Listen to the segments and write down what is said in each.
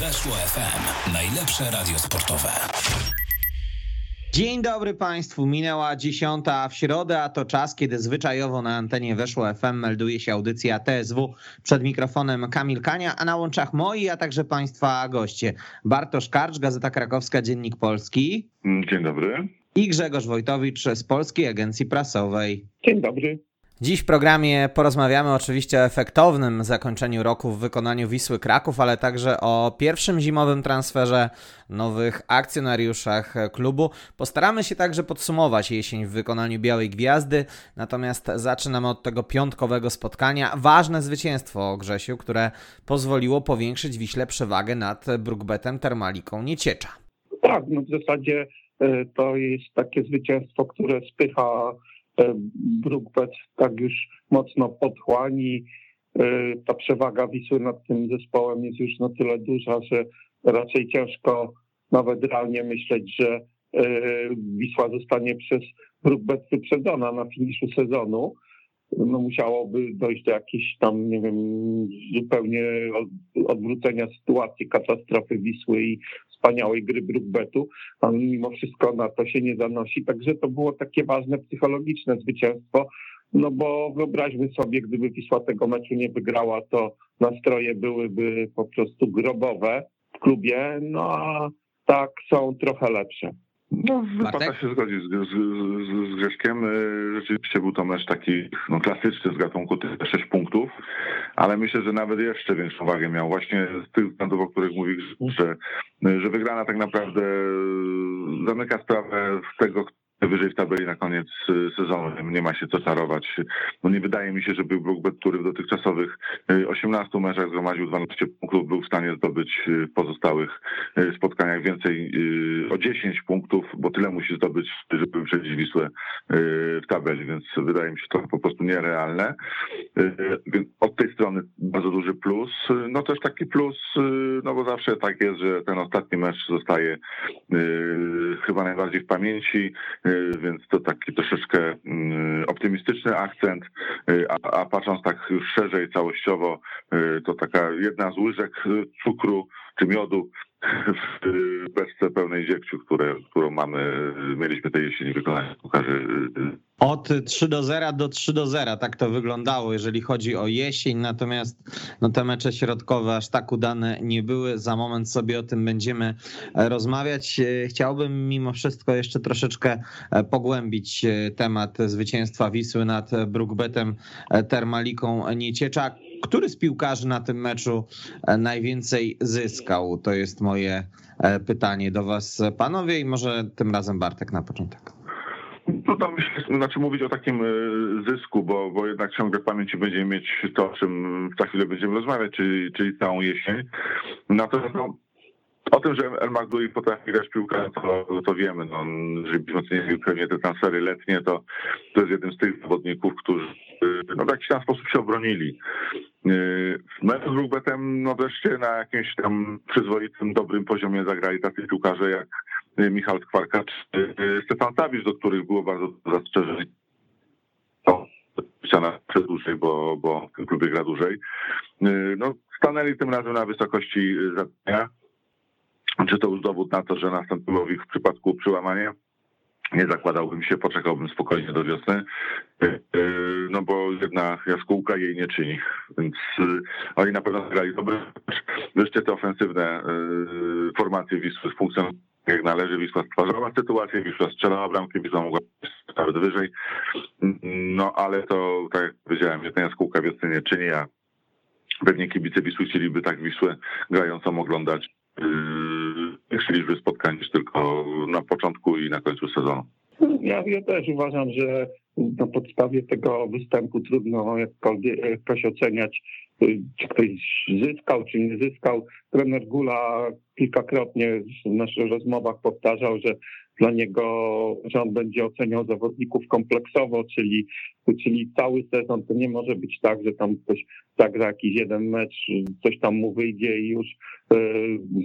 Weszło FM. Najlepsze radio sportowe. Dzień dobry Państwu. Minęła dziesiąta w środę, a to czas, kiedy zwyczajowo na antenie Weszło FM melduje się audycja TSW. Przed mikrofonem Kamil Kania, a na łączach moi, a także Państwa goście. Bartosz Karcz, Gazeta Krakowska, Dziennik Polski. Dzień dobry. I Grzegorz Wojtowicz z Polskiej Agencji Prasowej. Dzień dobry. Dziś w programie porozmawiamy oczywiście o efektownym zakończeniu roku w wykonaniu Wisły Kraków, ale także o pierwszym zimowym transferze, nowych akcjonariuszach klubu. Postaramy się także podsumować jesień w wykonaniu Białej Gwiazdy, natomiast zaczynamy od tego piątkowego spotkania. Ważne zwycięstwo Grzesiu, które pozwoliło powiększyć Wiśle przewagę nad Brookbetem Termaliką Nieciecza. Tak, no w zasadzie e, to jest takie zwycięstwo, które spycha E, Brookbet tak już mocno podchłani. E, ta przewaga Wisły nad tym zespołem jest już na tyle duża, że raczej ciężko nawet realnie myśleć, że e, Wisła zostanie przez Brookbet wyprzedzona na finiszu sezonu. No musiałoby dojść do jakiejś tam, nie wiem, zupełnie odwrócenia sytuacji, katastrofy Wisły i wspaniałej gry Brookbetu, a mimo wszystko na to się nie zanosi. Także to było takie ważne psychologiczne zwycięstwo. No bo wyobraźmy sobie, gdyby Wisła tego meczu nie wygrała, to nastroje byłyby po prostu grobowe w klubie, no a tak są trochę lepsze. No, wypada się zgodzić z, z, z, z. Y, rzeczywiście był to mecz taki no, klasyczny z gatunku tych 6 punktów, ale myślę, że nawet jeszcze większą wagę miał właśnie z tych względów, o których mówisz, że, że wygrana tak naprawdę zamyka sprawę z tego, wyżej w tabeli na koniec y, sezonu. Nie ma się co czarować. No nie wydaje mi się, żeby Brookbet, który w dotychczasowych 18 y, meczach zgromadził 12 punktów, był w stanie zdobyć y, w pozostałych spotkaniach więcej o 10 punktów, bo tyle musi zdobyć, żeby wyprzedzić Wisłę w tabeli, więc wydaje mi się to po prostu nierealne. Więc od tej strony bardzo duży plus. No też taki plus, no bo zawsze tak jest, że ten ostatni mecz zostaje chyba najbardziej w pamięci Y, więc to taki troszeczkę mm, optymistyczny akcent, y, a, a patrząc tak szerzej, całościowo, y, to taka jedna z łyżek cukru czy miodu w beczce pełnej dziegciu, które, którą mamy, mieliśmy tej jesieni wykonać pokaże. Od 3 do 0 do 3 do 0, tak to wyglądało, jeżeli chodzi o jesień, natomiast no, te mecze środkowe aż tak udane nie były. Za moment sobie o tym będziemy e, rozmawiać. E, chciałbym mimo wszystko jeszcze troszeczkę e, pogłębić temat zwycięstwa Wisły nad Brookbetem Termaliką Nieciecza. Który z piłkarzy na tym meczu najwięcej zyskał? To jest moje pytanie do was, panowie, i może tym razem Bartek na początek. No to myślę, znaczy mówić o takim zysku, bo, bo jednak ciągle w pamięci będziemy mieć to, o czym za chwilę będziemy rozmawiać, czyli, czyli całą jesień. Natomiast no, o tym, że El Magdui potrafi grać piłkę, to, to wiemy. No, jeżeli pewnie te transfery letnie, to, to jest jeden z tych zawodników, którzy no, w jakiś tam sposób się obronili. W meczu z Rugbetem no wreszcie na jakimś tam przyzwoitym, dobrym poziomie zagrali tacy piłkarze jak Michał Skwarka czy Stefan Tawicz, do których było bardzo zastrzeżeń. To ściana przedłużej, bo, bo klubie gra dłużej. No, stanęli tym razem na wysokości zadania czy to już dowód na to, że nastąpiło ich w przypadku przełamanie? Nie zakładałbym się, poczekałbym spokojnie do wiosny, e, e, no bo jedna jaskółka jej nie czyni, więc e, oni na pewno grali dobry Wreszcie te ofensywne formacje Wisły funkcjonują jak należy. Wisła stwarzała sytuację, Wisła strzelała bramki, Wisła mogła nawet wyżej, no ale to, tak jak powiedziałem, jedna jaskółka wiosny nie czyni, a pewnie kibice Wisły chcieliby tak Wisłę grającą oglądać większej liczby spotkań niż tylko na początku i na końcu sezonu. Ja, ja też uważam, że na podstawie tego występu trudno jakoś oceniać, czy ktoś zyskał, czy nie zyskał. Trener Gula kilkakrotnie w naszych rozmowach powtarzał, że dla niego, że on będzie oceniał zawodników kompleksowo, czyli czyli cały sezon to nie może być tak, że tam ktoś zagra jakiś jeden mecz, coś tam mu wyjdzie i już e,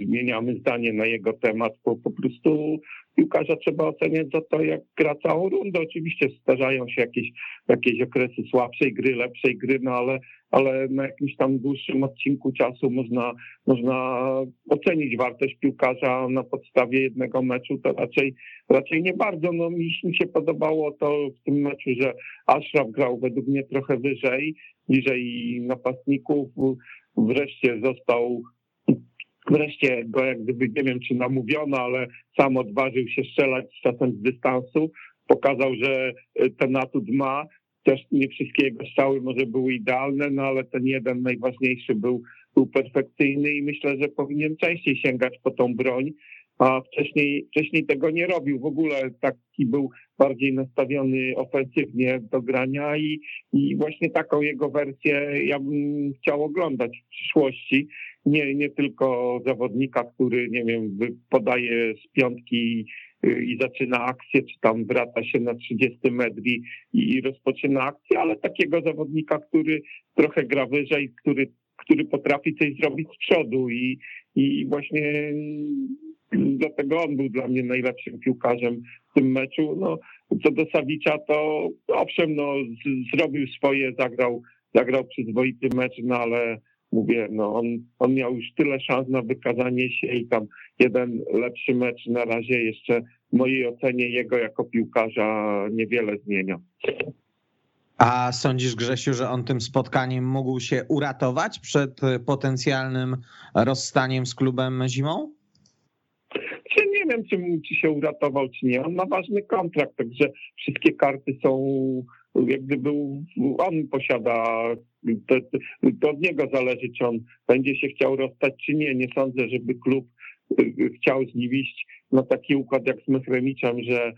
zmieniamy zdanie na jego temat, bo po prostu piłkarza trzeba oceniać za to, jak gra całą rundę. Oczywiście zdarzają się jakieś, jakieś okresy słabszej gry, lepszej gry, no ale, ale na jakimś tam dłuższym odcinku czasu można, można ocenić wartość piłkarza na podstawie jednego meczu, to raczej, raczej nie bardzo. No mi, się podobało to w tym meczu, że Ashraf grał według mnie trochę wyżej, niżej napastników. Wreszcie został Wreszcie go jak gdyby, nie wiem czy namówiono, ale sam odważył się strzelać czasem z dystansu. Pokazał, że ten atut ma. Też nie wszystkie jego strzały może były idealne, no ale ten jeden najważniejszy był, był perfekcyjny i myślę, że powinien częściej sięgać po tą broń a wcześniej, wcześniej tego nie robił. W ogóle taki był bardziej nastawiony ofensywnie do grania i, i właśnie taką jego wersję ja bym chciał oglądać w przyszłości. Nie, nie tylko zawodnika, który, nie wiem, podaje z piątki i zaczyna akcję, czy tam wraca się na 30 metr i, i rozpoczyna akcję, ale takiego zawodnika, który trochę gra wyżej, który, który potrafi coś zrobić z przodu i, i właśnie dlatego on był dla mnie najlepszym piłkarzem w tym meczu. No, co do Sawicza, to owszem, no, zrobił swoje, zagrał, zagrał przyzwoity mecz, no ale mówię, no on, on miał już tyle szans na wykazanie się i tam jeden lepszy mecz na razie jeszcze w mojej ocenie jego jako piłkarza niewiele zmienia. A sądzisz, Grzesiu, że on tym spotkaniem mógł się uratować przed potencjalnym rozstaniem z klubem zimą? Czy nie wiem, czy, czy się uratował, czy nie. On ma ważny kontrakt, także wszystkie karty są, jak gdyby on posiada, to, to od niego zależy, czy on będzie się chciał rozstać, czy nie. Nie sądzę, żeby klub y, chciał z nim iść na taki układ jak z Mechremiczem, że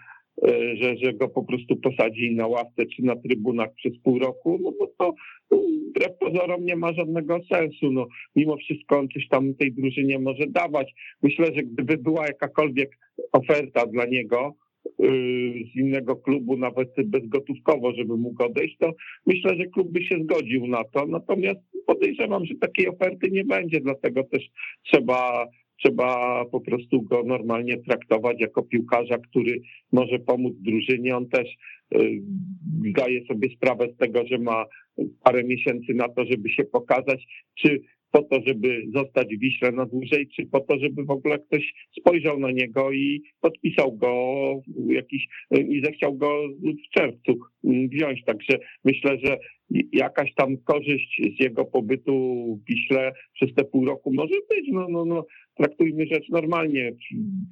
że, że go po prostu posadzi na ławce czy na trybunach przez pół roku, no bo to wbrew pozorom nie ma żadnego sensu. No, mimo wszystko on coś tam tej drużynie może dawać. Myślę, że gdyby była jakakolwiek oferta dla niego, y, z innego klubu, nawet bezgotówkowo, żeby mógł odejść, to myślę, że klub by się zgodził na to. Natomiast podejrzewam, że takiej oferty nie będzie, dlatego też trzeba trzeba po prostu go normalnie traktować jako piłkarza, który może pomóc drużynie. On też y, zdaje sobie sprawę z tego, że ma parę miesięcy na to, żeby się pokazać, czy po to, żeby zostać w Wiśle na dłużej, czy po to, żeby w ogóle ktoś spojrzał na niego i podpisał go jakiś i zechciał go w czerwcu wziąć. Także myślę, że jakaś tam korzyść z jego pobytu w Wiśle przez te pół roku może być. No, no, no, traktujmy rzecz normalnie.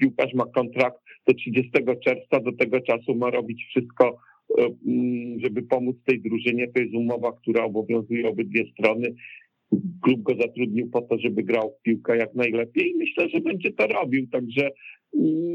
Piłkarz ma kontrakt do 30 czerwca, do tego czasu ma robić wszystko, e, żeby pomóc tej drużynie. To jest umowa, która obowiązuje obydwie strony klub go zatrudnił po to, żeby grał w piłkę jak najlepiej i myślę, że będzie to robił. Także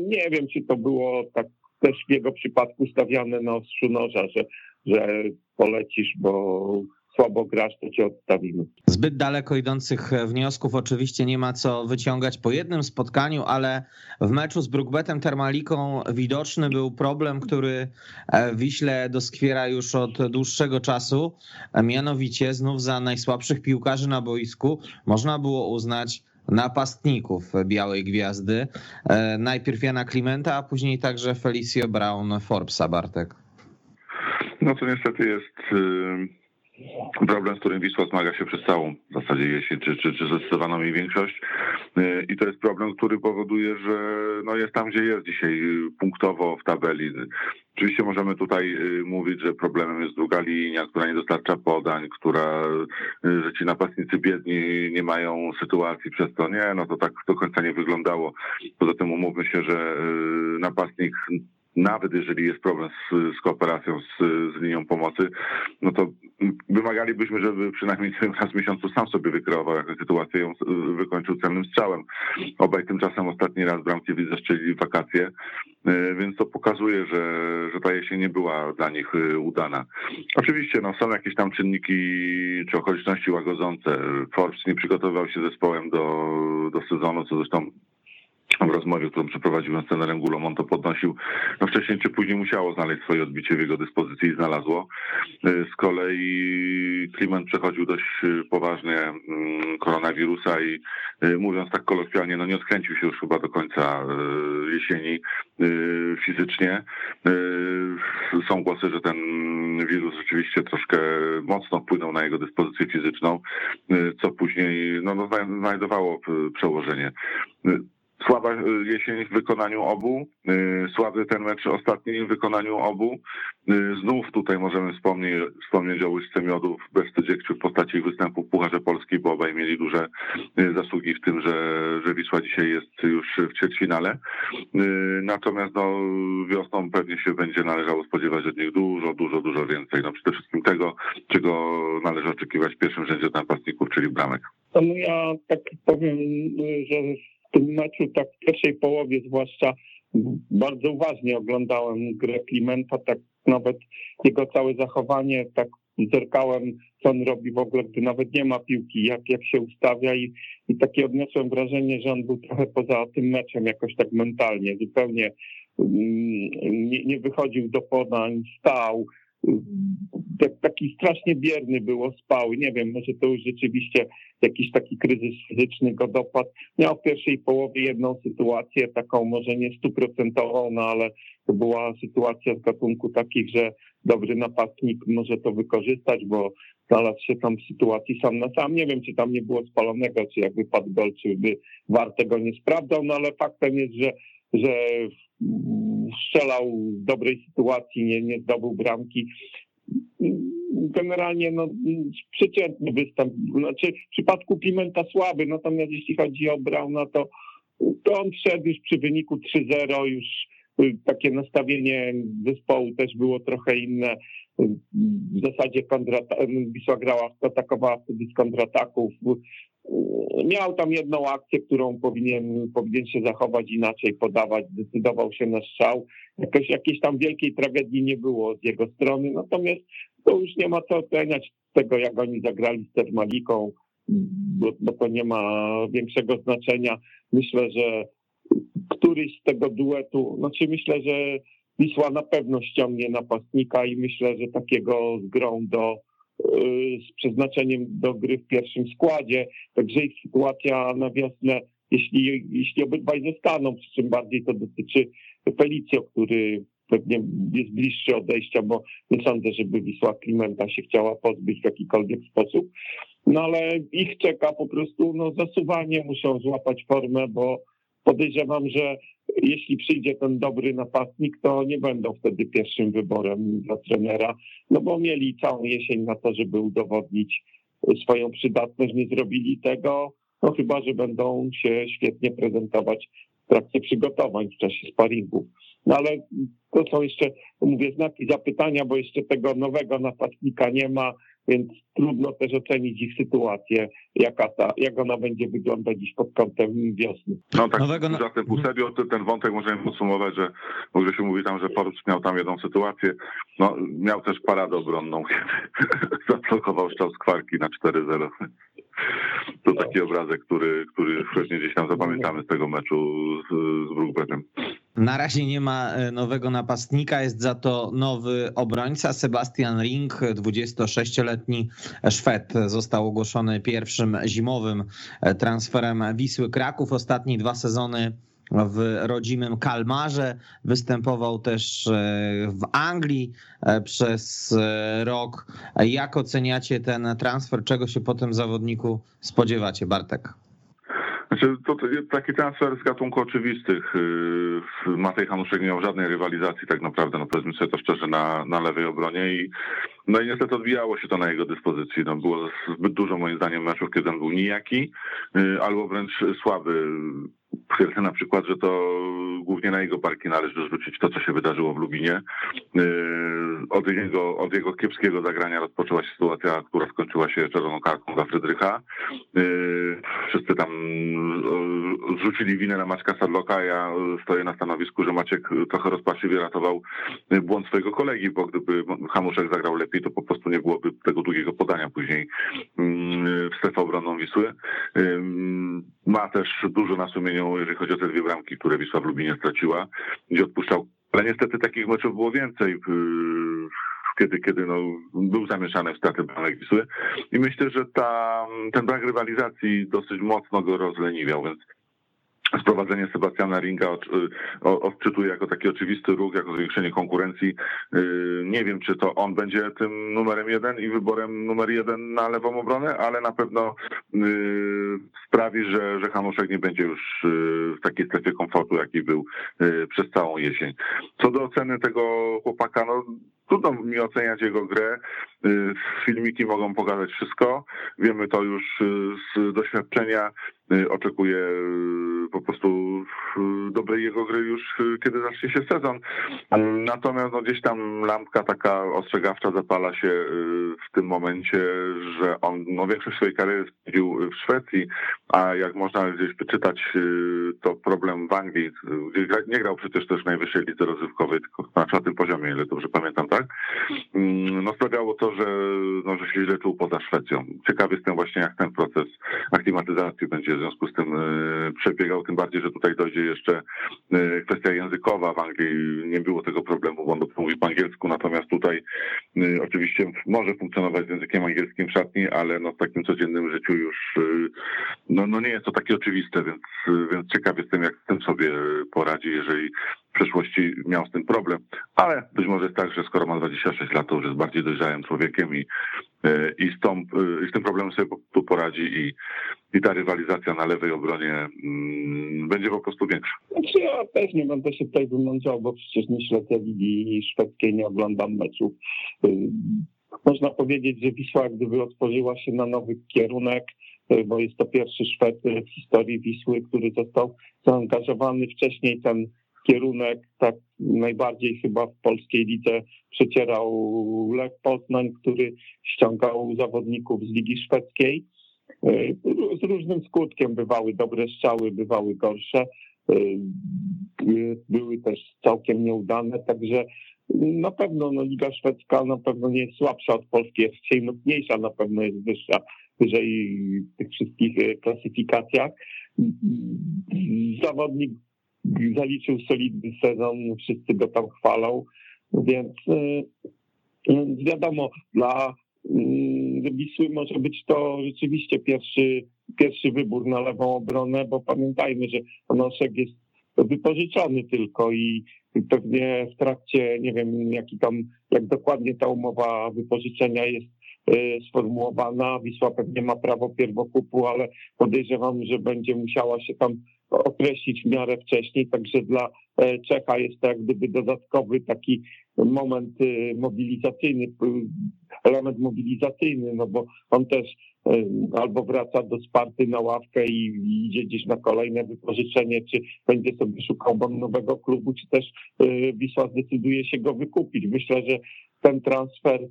nie wiem, czy to było tak też w jego przypadku stawiane na ostrzu noża, że, że polecisz, bo słabo grasz, to cię odstawimy. Zbyt daleko idących wniosków oczywiście nie ma co wyciągać po jednym spotkaniu, ale w meczu z Brookbetem Termaliką widoczny był problem, który e, Wiśle doskwiera już od dłuższego czasu. Mianowicie znów za najsłabszych piłkarzy na boisku można było uznać napastników Białej Gwiazdy. E, najpierw Jana Klimenta, a później także Felicio Brown Forbesa, Bartek. No to niestety jest y, problem, z którym Wisła zmaga się przez całą w zasadzie jesień, czy, czy, czy zdecydowaną jej większość. Y, I to jest problem, który powoduje, że no jest tam, gdzie jest dzisiaj punktowo w tabeli. Oczywiście możemy tutaj y, mówić, że problemem jest druga linia, która nie dostarcza podań, która, y, że ci napastnicy biedni nie mają sytuacji przez to. Nie, no to tak do końca nie wyglądało. Poza tym umówmy się, że napastnik nawet jeżeli jest problem z, z kooperacją z, z, linią pomocy, no to wymagalibyśmy, żeby przynajmniej raz w miesiącu sam sobie wykreował jakąś sytuację, ją wykończył celnym strzałem. Obaj tymczasem ostatni raz bramki widzę szczelili wakacje, y, więc to pokazuje, że, że ta jesień nie była dla nich y, udana. Oczywiście no, są jakieś tam czynniki czy okoliczności łagodzące. Forbes nie przygotowywał się zespołem do, do sezonu, co zresztą w rozmowie, którą przeprowadziłem z trenerem Gulą, on to podnosił, no wcześniej czy później musiało znaleźć swoje odbicie w jego dyspozycji i znalazło. Z kolei Kliment przechodził dość poważnie mm, koronawirusa i mówiąc tak kolokwialnie, no nie odkręcił się już chyba do końca jesieni fizycznie. Są głosy, że ten wirus rzeczywiście troszkę mocno wpłynął na jego dyspozycję fizyczną, co później no, no, znajdowało przełożenie. Słaba y, jesień w wykonaniu obu, y, słaby ten mecz ostatni w wykonaniu obu. Y, znów tutaj możemy wspomnieć, wspomnieć o łyżce miodów bez Tydziekciu w postaci występu w Pucharze Polskiej, bo obaj mieli duże zasługi w tym, że, że Wisła dzisiaj jest już w ćwierćfinale. Natomiast no, wiosną pewnie się będzie należało spodziewać od nich dużo, dużo, dużo więcej. No przede wszystkim tego, czego należy oczekiwać w pierwszym rzędzie napastników, czyli bramek. No ja tak powiem, że w tym meczu, tak w pierwszej połowie zwłaszcza, bardzo uważnie oglądałem grę Klimenta, tak nawet jego całe zachowanie, tak zerkałem, co on robi w ogóle, gdy nawet nie ma piłki, jak, jak się ustawia i, i takie odniosłem wrażenie, że on był trochę poza tym meczem jakoś tak mentalnie, zupełnie mm, nie, nie wychodził do podań, stał, taki strasznie bierny było, spał. Nie wiem, może to już rzeczywiście jakiś taki kryzys fizyczny go dopadł. Miał w pierwszej połowie jedną sytuację, taką może nie stuprocentową, no ale to była sytuacja z gatunku takich, że dobry napastnik może to wykorzystać, bo znalazł się tam w sytuacji sam na sam. Nie wiem, czy tam nie było spalonego, czy jak wypadł gol, czy by war tego nie sprawdzał, no ale faktem jest, że, że strzelał w dobrej sytuacji, nie, nie zdobył bramki. Generalnie no, przeciętny występ. Znaczy, w przypadku Pimenta słaby, natomiast jeśli chodzi o Brauna, to, to on wszedł już przy wyniku 3-0, już y, takie nastawienie zespołu też było trochę inne. W zasadzie kontrata- Wisła grała, atakowała wtedy z kontrataków. Miał tam jedną akcję, którą powinien, powinien się zachować inaczej, podawać, zdecydował się na strzał. Jakoś, jakiejś tam wielkiej tragedii nie było z jego strony, natomiast to już nie ma co oceniać tego, jak oni zagrali z Termaliką, bo, bo to nie ma większego znaczenia. Myślę, że któryś z tego duetu, znaczy myślę, że Wisła na pewno ściągnie napastnika i myślę, że takiego z grą do z przeznaczeniem do gry w pierwszym składzie. Także ich sytuacja na wiosnę, jeśli, jeśli obydwaj zostaną, przy czym bardziej to dotyczy Felicjo, który pewnie jest bliższy odejścia, bo nie sądzę, żeby Wisła Klimenta się chciała pozbyć w jakikolwiek sposób. No ale ich czeka po prostu no, zasuwanie, muszą złapać formę, bo podejrzewam, że jeśli przyjdzie ten dobry napastnik, to nie będą wtedy pierwszym wyborem dla trenera, no bo mieli całą jesień na to, żeby udowodnić swoją przydatność, nie zrobili tego, no chyba, że będą się świetnie prezentować w trakcie przygotowań, w czasie sparingów. No ale to są jeszcze, mówię, znaki zapytania, bo jeszcze tego nowego napastnika nie ma więc trudno też ocenić ich sytuację, jaka ta, jak ona będzie wyglądać dziś pod kątem wiosny. No tak, Nowego... zatem pół serio ten wątek możemy podsumować, że może się mówi tam, że Porucz miał tam jedną sytuację, no miał też paradę obronną, kiedy zablokował strzał skwarki na 4-0. To taki obrazek, który, który pewnie gdzieś tam zapamiętamy z tego meczu z, z Brookbetem. Na razie nie ma e, nowego napastnika, jest za to nowy obrońca. Sebastian Ring, 26-letni Szwed, został ogłoszony pierwszym zimowym e, transferem Wisły Kraków. Ostatnie dwa sezony w rodzimym Kalmarze, występował też e, w Anglii przez rok. Jak oceniacie ten transfer? Czego się po tym zawodniku spodziewacie, Bartek? Znaczy, to, to taki transfer z gatunku oczywistych. Y, Matej Hanuszek nie miał żadnej rywalizacji tak naprawdę, no powiedzmy sobie to szczerze, na, na lewej obronie i no i niestety odbijało się to na jego dyspozycji. No było zbyt dużo moim zdaniem meczów, kiedy on był nijaki y, albo wręcz słaby. Twierdzę na przykład, że to głównie na jego barki należy zwrócić to, co się wydarzyło w Lubinie. Y, od jego, od jego kiepskiego zagrania rozpoczęła się sytuacja, która skończyła się czerwoną kartką dla Frydrycha. Y, wszyscy tam y, zrzucili winę na Maćka Sadloka. Ja stoję na stanowisku, że Maciek trochę rozpaczliwie ratował błąd swojego kolegi, bo gdyby Hamuszek zagrał lepiej, to po prostu nie byłoby tego długiego podania później w strefę obronną Wisły. ma też dużo na sumieniu, jeżeli chodzi o te dwie bramki, które Wisła w Lubinie straciła, gdzie odpuszczał. Ale niestety takich meczów było więcej kiedy, kiedy no, był zamieszany w straty bramek Wisły. I myślę, że ta, ten brak rywalizacji dosyć mocno go rozleniwiał, więc Sprowadzenie Sebastiana Ringa odczytuję jako taki oczywisty ruch, jako zwiększenie konkurencji. Y, nie wiem, czy to on będzie tym numerem jeden i wyborem numer jeden na lewą obronę, ale na pewno y, sprawi, że, że Hanuszek nie będzie już y, w takiej strefie komfortu, jaki był przez całą jesień. Co do oceny tego chłopaka, no trudno mi oceniać jego grę. Filmiki mogą pokazać wszystko. Wiemy to już z doświadczenia. Oczekuję po prostu dobrej jego gry już kiedy zacznie się sezon. Natomiast no, gdzieś tam lampka taka ostrzegawcza zapala się y, w tym momencie, że on no, większość swojej kariery spędził w Szwecji, a jak można gdzieś wyczytać, y, to problem w Anglii, gdzie nie grał przecież też w najwyższej lidze rozrywkowej, tylko na czwartym poziomie, ile dobrze pamiętam, tak? Mm, no sprawiało to, że, no, że się źle czuł poza Szwecją. Ciekawy jestem właśnie, jak ten proces aklimatyzacji będzie w związku z tym y, przebiegał, tym bardziej, że tutaj dojdzie jeszcze y, kwestia językowa. W Anglii nie było tego problemu, bo on mówi po angielsku, natomiast tutaj y, oczywiście może funkcjonować z językiem angielskim w szatni, ale no w takim codziennym życiu już no, no nie jest to takie oczywiste, więc, więc ciekaw jestem, jak z tym sobie poradzi, jeżeli w przeszłości miał z tym problem, ale być może jest tak, że skoro ma 26 lat, to już jest bardziej dojrzałym człowiekiem i, e, i, z, tą, e, i z tym problemem sobie tu poradzi i, i ta rywalizacja na lewej obronie mm, będzie po prostu większa. Znaczy ja też nie będę się tutaj wymądzał, bo przecież nie śledzę ligi szwedzkiej, nie oglądam meczów. Y, można powiedzieć, że Wisła gdyby otworzyła się na nowy kierunek, bo jest to pierwszy Szwed w historii Wisły, który został zaangażowany wcześniej ten kierunek tak najbardziej chyba w polskiej lidze przecierał Lech Poznań, który ściągał zawodników z Ligi Szwedzkiej. E, z różnym skutkiem bywały dobre strzały, bywały gorsze. E, były też całkiem nieudane, także na pewno no, Liga Szwedzka na pewno nie jest słabsza od polskiej, jest dzisiaj mocniejsza, na pewno jest wyższa, wyżej w tych wszystkich e, klasyfikacjach. Zawodnik zaliczył solidny sezon, wszyscy go tam chwalą, więc y, wiadomo, dla y, Wisły może być to rzeczywiście pierwszy, pierwszy wybór na lewą obronę, bo pamiętajmy, że Noszek jest wypożyczony tylko i pewnie w trakcie, nie wiem, jaki tam, jak dokładnie ta umowa wypożyczenia jest y, sformułowana. Wisła pewnie ma prawo pierwokupu, ale podejrzewam, że będzie musiała się tam określić w miarę wcześniej, także dla e, Czecha jest to jak gdyby dodatkowy taki moment y, mobilizacyjny, element mobilizacyjny, no bo on też e, albo wraca do Sparty na ławkę i idzie gdzieś na kolejne wypożyczenie, czy będzie sobie szukał nowego klubu, czy też e, Wisła zdecyduje się go wykupić. Myślę, że ten transfer,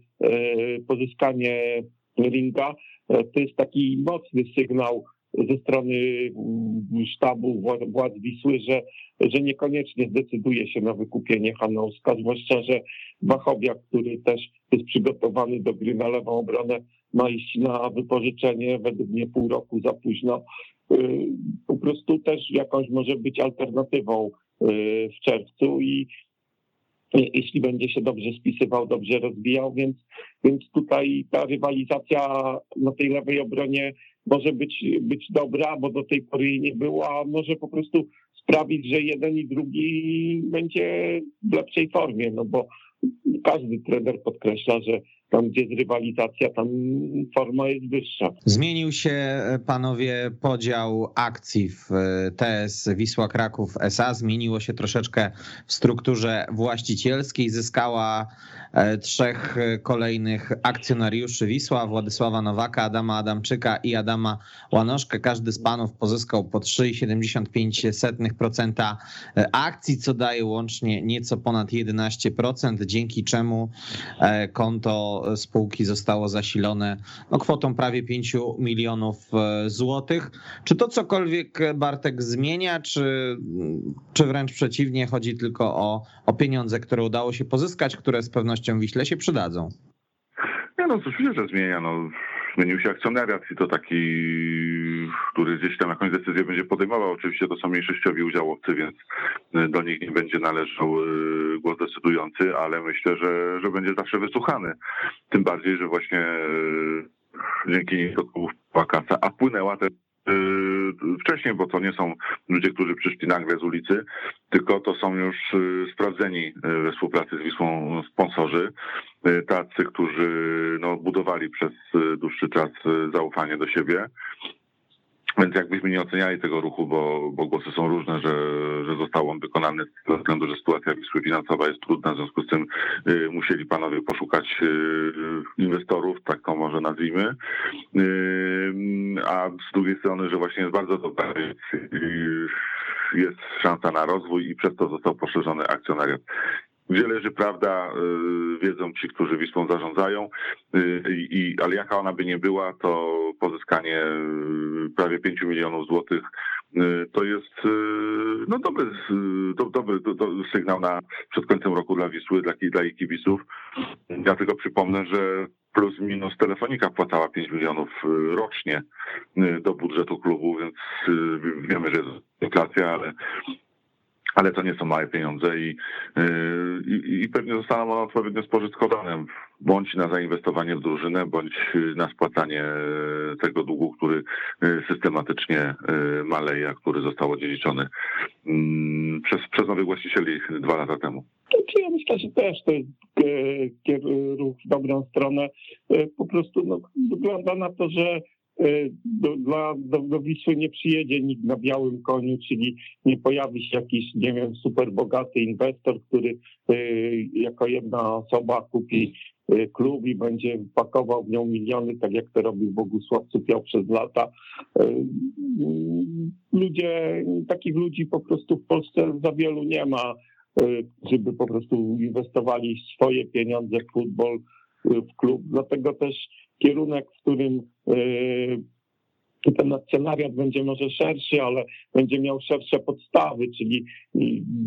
pozyskanie Ringa, to jest taki mocny sygnał ze strony mm, sztabu władz Wisły, że, że niekoniecznie zdecyduje się na wykupienie Hanouska, zwłaszcza, że Wachowiak, który też jest przygotowany do gry na lewą obronę, ma iść na wypożyczenie, według mnie pół roku za późno. Y, po prostu też jakąś może być alternatywą y, w czerwcu i jeśli będzie się dobrze spisywał, dobrze rozwijał, więc, więc tutaj ta rywalizacja na tej lewej obronie może być, być dobra, bo do tej pory jej nie było, a może po prostu sprawić, że jeden i drugi będzie w lepszej formie, no bo każdy trener podkreśla, że tam gdzie jest rywalizacja, tam forma jest wyższa. Zmienił się, panowie, podział akcji w e, TS Wisła Kraków SA. Zmieniło się troszeczkę w strukturze właścicielskiej. Zyskała e, trzech kolejnych akcjonariuszy Wisła, Władysława Nowaka, Adama Adamczyka i Adama Łanoszkę. Każdy z panów pozyskał po 3,75% e, akcji, co daje łącznie nieco ponad 11%, dzięki czemu konto spółki zostało zasilone no, kwotą prawie 5 milionów e, złotych. Czy to cokolwiek Bartek zmienia, czy, czy wręcz przeciwnie, chodzi tylko o, o pieniądze, które udało się pozyskać, które z pewnością Wiśle się przydadzą? Nie no, cóż, że zmienia. No zmienił się akcjonariat i to taki, który gdzieś tam jakąś decyzję będzie podejmował. Oczywiście to są mniejszościowi udziałowcy, więc do nich nie będzie należał głos decydujący, ale myślę, że, że będzie zawsze wysłuchany. Tym bardziej, że właśnie dzięki niej do klubów kasa, a płynęła też wcześniej, bo to nie są ludzie, którzy przyszli nagle z ulicy, tylko to są już sprawdzeni we współpracy z Wisłą sponsorzy, tacy, którzy no, budowali przez dłuższy czas zaufanie do siebie. Więc jakbyśmy nie oceniali tego ruchu, bo, bo głosy są różne, że, że został on wykonany ze względu, że sytuacja Wisły finansowa jest trudna, w związku z tym y, musieli panowie poszukać y, inwestorów, tak to może nazwijmy. Y, a z drugiej strony, że właśnie jest bardzo dobra, jest szansa na rozwój i przez to został poszerzony akcjonariat. Gdzie leży prawda, wiedzą ci, którzy Wisłą zarządzają, i, ale jaka ona by nie była, to pozyskanie prawie 5 milionów złotych to jest no, dobry, do, dobry do, do sygnał na, przed końcem roku dla Wisły, dla, dla kibiców. Ja tylko przypomnę, że plus minus telefonika płacała 5 milionów rocznie do budżetu klubu, więc wiemy, że jest inflacja, ale ale to nie są małe pieniądze i, y, i, i pewnie zostaną one odpowiednio spożytkowane bądź na zainwestowanie w drużynę, bądź na spłacanie tego długu, który y, systematycznie y, maleje, a który został odziedziczony mm, przez, przez nowych właścicieli dwa lata temu. Czy ja myślę, że też to jest ruch w dobrą stronę. Po prostu no, wygląda na to, że Y, do, dla, do, nie przyjedzie nikt na białym koniu, czyli nie pojawi się jakiś, nie wiem, super bogaty inwestor, który y, jako jedna osoba kupi y, klub i będzie pakował w nią miliony, tak jak to robił Bogusław Cupiał przez lata. Ludzie, takich ludzi po prostu w Polsce za wielu nie ma, żeby po prostu inwestowali swoje pieniądze w futbol, w klub. Dlatego też kierunek, w którym e, ten scenariusz będzie może szerszy, ale będzie miał szersze podstawy, czyli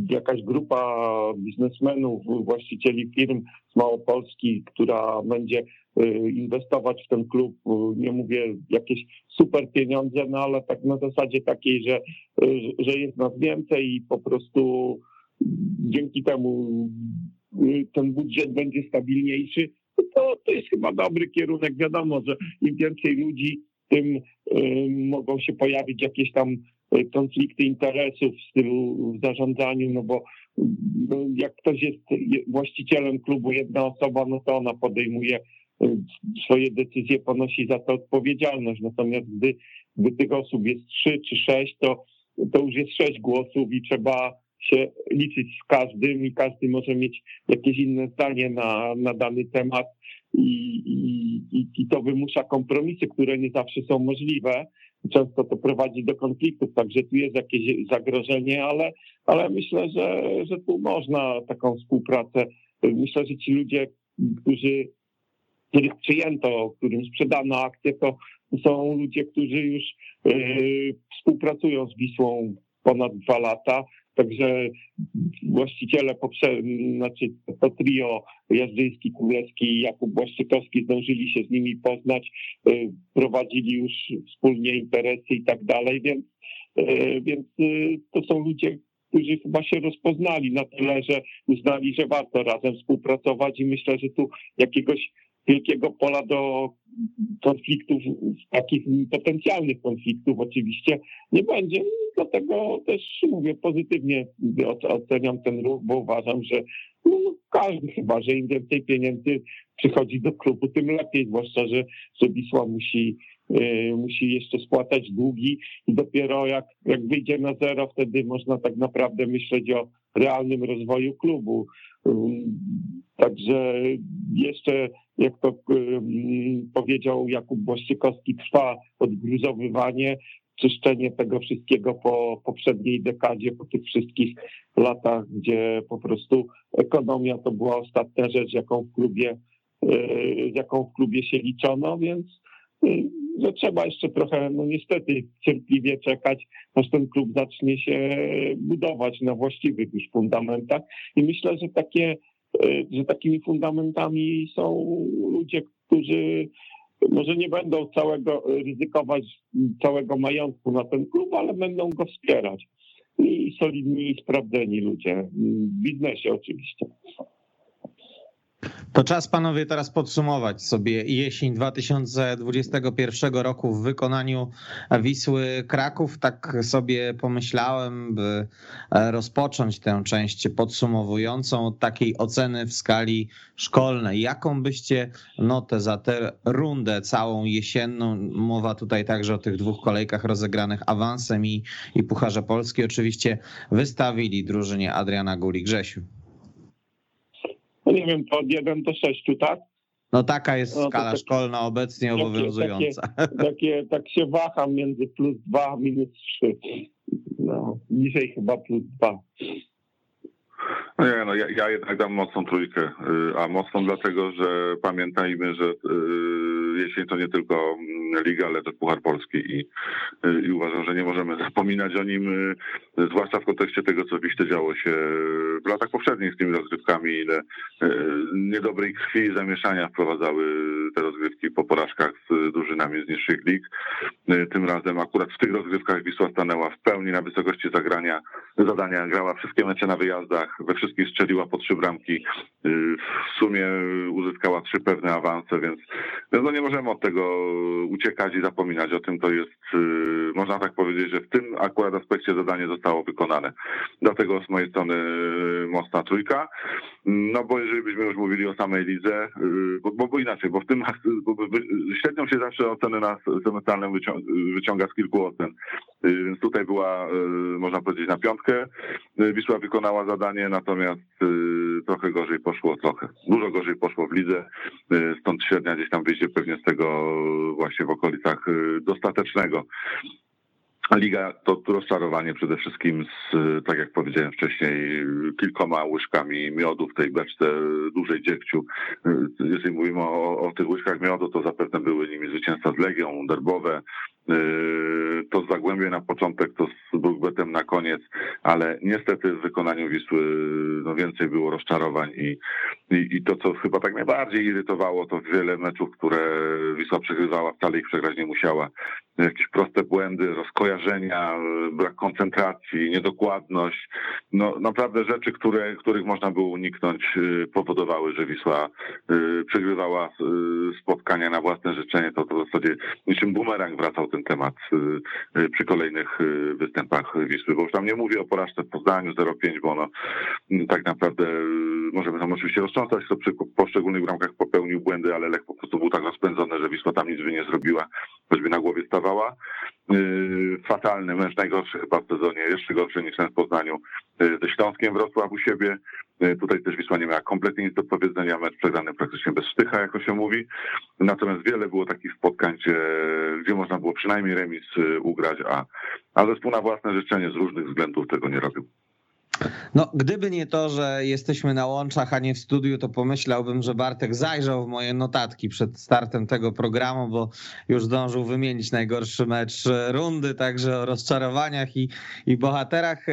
jakaś grupa biznesmenów, właścicieli firm z Małopolski, która będzie e, inwestować w ten klub, nie mówię jakieś super pieniądze, no ale tak na zasadzie takiej, że, e, że jest nas więcej i po prostu dzięki temu ten budżet będzie stabilniejszy, to, jest chyba dobry kierunek. Wiadomo, że im więcej ludzi, tym mogą się pojawić jakieś tam y, konflikty interesów w stylu w zarządzaniu, no bo no, jak ktoś jest właścicielem klubu, jedna osoba, no to ona podejmuje y, swoje decyzje, ponosi za to odpowiedzialność. Natomiast gdy, gdy tych osób jest trzy czy sześć, to, to już jest sześć głosów i trzeba się liczyć z każdym i każdy może mieć jakieś inne zdanie na, na dany temat i, i, i to wymusza kompromisy, które nie zawsze są możliwe. Często to prowadzi do konfliktów, także tu jest jakieś zagrożenie, ale, ale myślę, że, że tu można taką współpracę. Myślę, że ci ludzie, którzy których przyjęto, którym sprzedano akcje, to są ludzie, którzy już yy, współpracują z Wisłą ponad dwa lata. Także właściciele, znaczy to trio Jarzyński, Królewski i Jakub Błaszczykowski zdążyli się z nimi poznać, y, prowadzili już wspólnie interesy i tak dalej, więc, y, więc y, to są ludzie, którzy chyba się rozpoznali na tyle, że uznali, że warto razem współpracować i myślę, że tu jakiegoś wielkiego pola do konfliktów, takich potencjalnych konfliktów oczywiście nie będzie. Dlatego też mówię pozytywnie oceniam ten ruch, bo uważam, że no, każdy chyba, że im więcej pieniędzy przychodzi do klubu, tym lepiej, zwłaszcza, że, że Wisła musi, yy, musi jeszcze spłacać długi i dopiero jak, jak wyjdzie na zero, wtedy można tak naprawdę myśleć o realnym rozwoju klubu. Yy, także jeszcze jak to powiedział Jakub Błaszczykowski, trwa odgruzowywanie, czyszczenie tego wszystkiego po poprzedniej dekadzie, po tych wszystkich latach, gdzie po prostu ekonomia to była ostatnia rzecz, jaką w klubie, z jaką w klubie się liczono, więc że trzeba jeszcze trochę, no niestety, cierpliwie czekać, aż ten klub zacznie się budować na właściwych już fundamentach. I myślę, że takie że takimi fundamentami są ludzie, którzy może nie będą całego ryzykować całego majątku na ten klub, ale będą go wspierać. I solidni i sprawdzeni ludzie. W biznesie oczywiście. To czas panowie teraz podsumować sobie jesień 2021 roku w wykonaniu Wisły Kraków. Tak sobie pomyślałem, by rozpocząć tę część podsumowującą od takiej oceny w skali szkolnej. Jaką byście notę za tę rundę całą jesienną, mowa tutaj także o tych dwóch kolejkach rozegranych awansem i, i Pucharze Polski oczywiście wystawili drużynie Adriana Guli Grzesiu? No nie wiem, od 1 do 6, tak? No taka jest no, skala tak, szkolna obecnie takie, obowiązująca. Takie, takie, tak się waham między plus 2 a minus 3. No, dzisiaj chyba plus 2. No nie, no ja, ja jednak dam mocną trójkę, y, a mocną dlatego, że pamiętajmy, że y, jesień to nie tylko mm, Liga, ale też Puchar Polski i, y, i uważam, że nie możemy zapominać o nim, zwłaszcza w kontekście tego, co oczywiście działo się w latach poprzednich z tymi rozgrywkami, ile niedobrej krwi i zamieszania wprowadzały te rozgrywki po porażkach z drużynami z niższych lig. Tym razem akurat w tych rozgrywkach Wisła stanęła w pełni na wysokości zagrania, zadania, grała wszystkie mecze na wyjazdach, we wszystkich strzeliła po trzy bramki. Y, w sumie uzyskała trzy pewne awanse, więc, więc no nie możemy od tego uciekać i zapominać o tym. To jest, y, można tak powiedzieć, że w tym akurat aspekcie zadanie zostało wykonane. Dlatego z mojej strony y, mocna trójka. No bo jeżeli byśmy już mówili o samej lidze, bo, bo, bo inaczej, bo w tym bo, średnią się zawsze oceny na semestralnym wyciąga z kilku ocen. Więc tutaj była, można powiedzieć, na piątkę. Wisła wykonała zadanie, natomiast trochę gorzej poszło, trochę, dużo gorzej poszło w lidze, stąd średnia gdzieś tam wyjdzie pewnie z tego właśnie w okolicach dostatecznego. Liga to rozczarowanie przede wszystkim z, tak jak powiedziałem wcześniej, kilkoma łyżkami miodu w tej beczce dużej dziegciu. Jeżeli mówimy o, o tych łyżkach miodu, to zapewne były nimi zwycięstwa z Legią, derbowe, Yy, to z Zagłębie na początek, to z Brugbetem na koniec, ale niestety w wykonaniu Wisły no więcej było rozczarowań i, i, i, to, co chyba tak najbardziej irytowało, to wiele meczów, które Wisła przegrywała, wcale ich przegrać nie musiała. Jakieś proste błędy, rozkojarzenia, brak koncentracji, niedokładność. No naprawdę rzeczy, które, których można było uniknąć, yy, powodowały, że Wisła yy, przegrywała spotkania na własne życzenie. To, to w zasadzie niczym bumerang wracał ten temat y, y, przy kolejnych y, występach Wisły, bo już tam nie mówię o porażce w Poznaniu 0,5, bo ono tak naprawdę możemy tam oczywiście roztrząsać, kto przy poszczególnych bramkach popełnił błędy, ale Lech po prostu był tak rozpędzony, że Wisła tam nic by nie zrobiła, choćby na głowie stawała. Fatalny mecz, najgorszy chyba w sezonie, jeszcze gorszy niż ten w Poznaniu ze Śląskiem Wrocław u siebie. Tutaj też Wisła nie miała kompletnie nic do powiedzenia, mecz przegrany praktycznie bez sztycha, jako się mówi. Natomiast wiele było takich spotkań, gdzie, gdzie można było przynajmniej remis ugrać, a, a zespół na własne życzenie z różnych względów tego nie robił. No, gdyby nie to, że jesteśmy na łączach, a nie w studiu, to pomyślałbym, że Bartek zajrzał w moje notatki przed startem tego programu, bo już zdążył wymienić najgorszy mecz rundy, także o rozczarowaniach i, i bohaterach.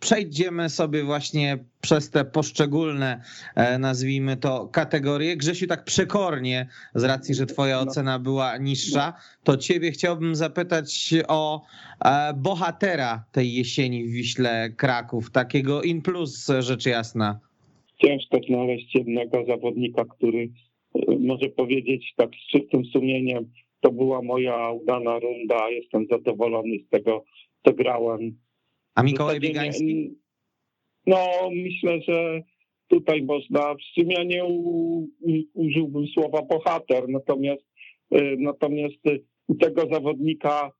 Przejdziemy sobie właśnie przez te poszczególne, e, nazwijmy to, kategorie. Grzesiu, tak przekornie, z racji, że twoja no. ocena była niższa, to ciebie chciałbym zapytać o e, bohatera tej jesieni w Wiśle Kraków, takiego in plus, rzecz jasna. Ciężko znaleźć jednego zawodnika, który e, może powiedzieć tak z czystym sumieniem, to była moja udana runda, jestem zadowolony z tego, co grałem. A Mikołaj Biegański? No, myślę, że tutaj można, w sumie nie użyłbym słowa bohater, natomiast, y, natomiast u tego zawodnika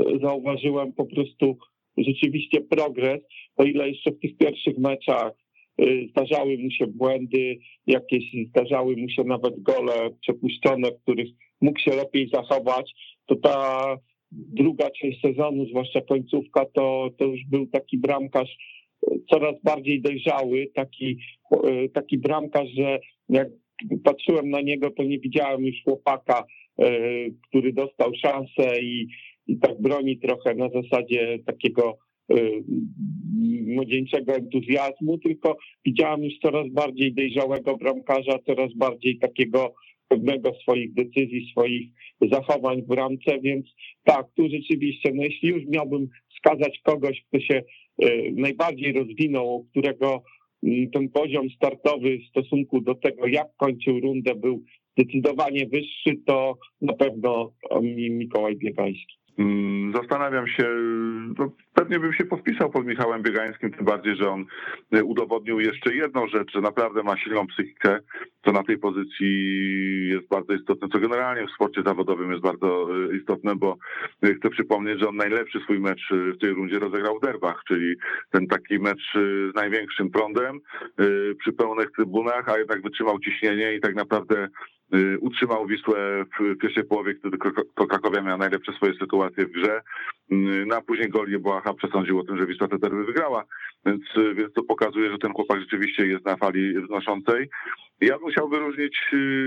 y, zauważyłem po prostu rzeczywiście progres, o ile jeszcze w tych pierwszych meczach y, zdarzały mu się błędy, jakieś zdarzały mu się nawet gole przepuszczone, w których mógł się lepiej zachować, to ta druga część sezonu, zwłaszcza końcówka, to, to już był taki bramkarz, coraz bardziej dojrzały, taki, e, taki bramkarz, że jak patrzyłem na niego, to nie widziałem już chłopaka, e, który dostał szansę i, i tak broni trochę na zasadzie takiego e, młodzieńczego entuzjazmu, tylko widziałem już coraz bardziej dojrzałego bramkarza, coraz bardziej takiego pewnego swoich decyzji, swoich zachowań w ramce, więc tak, tu rzeczywiście, no jeśli już miałbym wskazać kogoś, kto się najbardziej rozwinął, którego mm, ten poziom startowy w stosunku do tego, jak kończył rundę, był zdecydowanie wyższy, to na pewno Mikołaj Biegański. Mm, zastanawiam się, no pewnie bym się podpisał pod Michałem Biegańskim, tym bardziej, że on e, udowodnił jeszcze jedną rzecz, że naprawdę ma silną psychikę, co na tej pozycji jest bardzo istotne, co generalnie w sporcie zawodowym jest bardzo e, istotne, bo e, chcę przypomnieć, że on najlepszy swój mecz w tej rundzie rozegrał w derbach, czyli ten taki mecz z największym prądem przy pełnych trybunach, a jednak wytrzymał ciśnienie i tak naprawdę utrzymał Wisłę w pierwszej połowie, kiedy to Krakowia miała najlepsze swoje sytuacje w grze. Y, no a później Golie Błaha przesądził o tym, że Wisła te derby wygrała, więc, y, więc to pokazuje, że ten chłopak rzeczywiście jest na fali wznoszącej. Ja bym chciał wyróżnić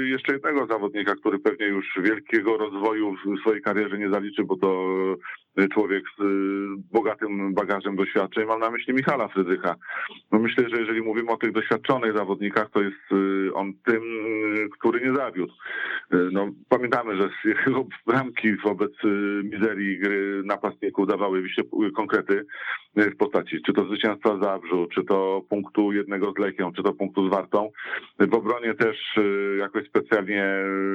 jeszcze jednego zawodnika, który pewnie już wielkiego rozwoju w swojej karierze nie zaliczy, bo to człowiek z bogatym bagażem doświadczeń. Mam na myśli Michala Frydrycha. No myślę, że jeżeli mówimy o tych doświadczonych zawodnikach, to jest on tym, który nie zawiódł. No, pamiętamy, że jego bramki wobec mizerii gry napastników dawały się konkrety w postaci czy to zwycięstwa Zabrzu, czy to punktu jednego z Lechią, czy to punktu z Wartą. W obronie też jakoś specjalnie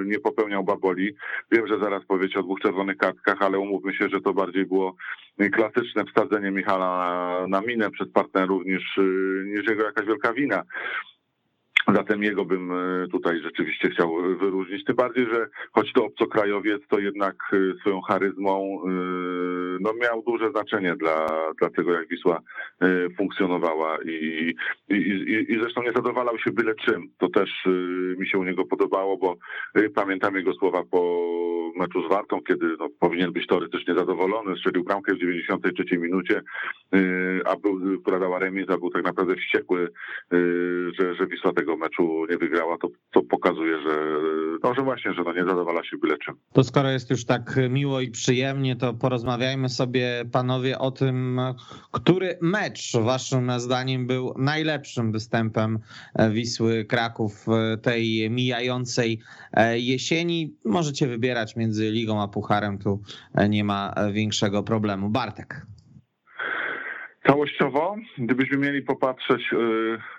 nie popełniał baboli. Wiem, że zaraz powiecie o dwóch czerwonych kartkach, ale umówmy się, że to bardziej było klasyczne wsadzenie Michala na, minę przez partnerów niż, niż jego jakaś wielka wina. Zatem jego bym e, tutaj rzeczywiście chciał wyróżnić. Tym bardziej, że choć to obcokrajowiec, to jednak e, swoją charyzmą e, no, miał duże znaczenie dla, dla tego, jak Wisła funkcjonowała i, i, i, i zresztą nie zadowalał się byle czym. To też mi się u niego podobało, bo pamiętam jego słowa po meczu z Wartą, kiedy no, powinien być teoretycznie zadowolony, strzelił bramkę w 93 minucie, a był, która dała remis, a był tak naprawdę wściekły, że, że Wisła tego meczu nie wygrała, to, to pokazuje, że, no, że właśnie, że no nie zadowala się byle czym. To skoro jest już tak miło i przyjemnie, to porozmawiajmy sobie panowie o tym, który mecz waszym zdaniem był najlepszym występem Wisły Kraków tej mijającej jesieni. Możecie wybierać między ligą a pucharem, tu nie ma większego problemu. Bartek. Całościowo, gdybyśmy mieli popatrzeć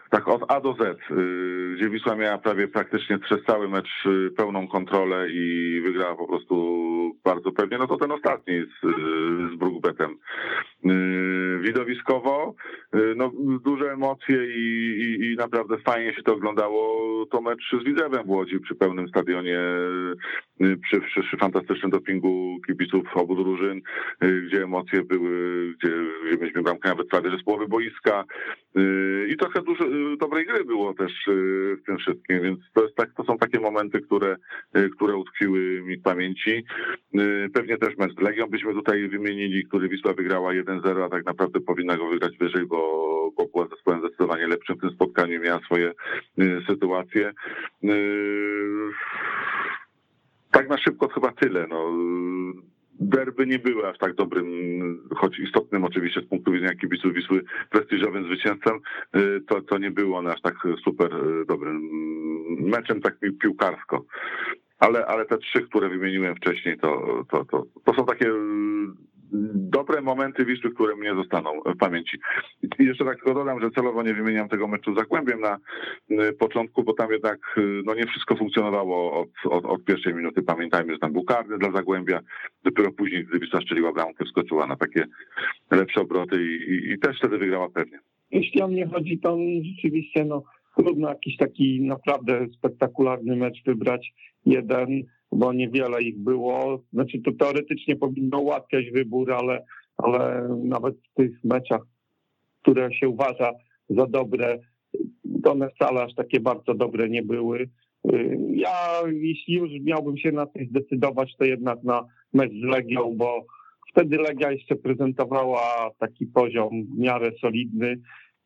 tak od A do Z, y, gdzie Wisła miała prawie praktycznie przez cały mecz y, pełną kontrolę i wygrała po prostu bardzo pewnie, no to ten ostatni z, z Brugbetem. Widowiskowo, no duże emocje i, i, i, naprawdę fajnie się to oglądało. To mecz z Widzewem w Łodzi przy pełnym stadionie, przy, przy, przy fantastycznym dopingu kibiców obu drużyn, gdzie emocje były, gdzie, gdzie mieliśmy bramkę nawet prawie że z połowy boiska i trochę dużo, dobrej gry było też w tym wszystkim, więc to, jest tak, to są takie momenty, które, które utkwiły mi w pamięci. Pewnie też mecz z Legią byśmy tutaj wymienili, który Wisła wygrała 1-0, a tak naprawdę powinna go wygrać wyżej, bo, bo była zespołem zdecydowanie lepszym w tym spotkaniu, miała swoje sytuacje. Tak na szybko chyba tyle. No derby nie były aż tak dobrym, choć istotnym oczywiście z punktu widzenia kibiców Wisły, prestiżowym zwycięstwem, y, to, to nie było one aż tak super y, dobrym meczem, tak piłkarsko. Ale, ale te trzy, które wymieniłem wcześniej, to, to, to, to są takie dobre momenty Wisły, które mnie zostaną w pamięci. I jeszcze tak tylko dodam, że celowo nie wymieniam tego meczu z Zagłębiem na y, początku, bo tam jednak y, no, nie wszystko funkcjonowało od, od, od pierwszej minuty. Pamiętajmy, że tam był karny dla Zagłębia. Dopiero później, gdy Wisła strzeliła bramkę, wskoczyła na takie lepsze obroty i, i, i też wtedy wygrała pewnie. Jeśli o mnie chodzi, to rzeczywiście no, trudno jakiś taki naprawdę spektakularny mecz wybrać. Jeden bo niewiele ich było. Znaczy to teoretycznie powinno ułatwiać wybór, ale, ale nawet w tych meczach, które się uważa za dobre, to one wcale aż takie bardzo dobre nie były. Ja, jeśli już miałbym się na coś zdecydować, to jednak na mecz z Legią, bo wtedy Legia jeszcze prezentowała taki poziom w miarę solidny.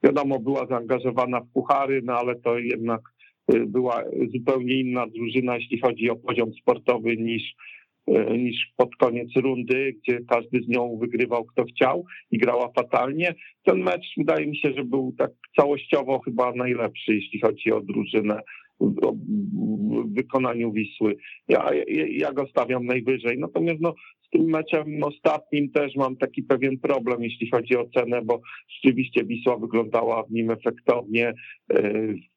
Wiadomo, była zaangażowana w puchary, no ale to jednak Y, była zupełnie inna drużyna, jeśli chodzi o poziom sportowy niż, y, niż pod koniec rundy, gdzie każdy z nią wygrywał kto chciał i grała fatalnie. Ten mecz wydaje mi się, że był tak całościowo chyba najlepszy, jeśli chodzi o drużynę wykonaniu Wisły. Ja, ja, ja go stawiam najwyżej. Natomiast no, z tym meczem ostatnim też mam taki pewien problem, jeśli chodzi o cenę, bo rzeczywiście Wisła wyglądała w nim efektownie, e,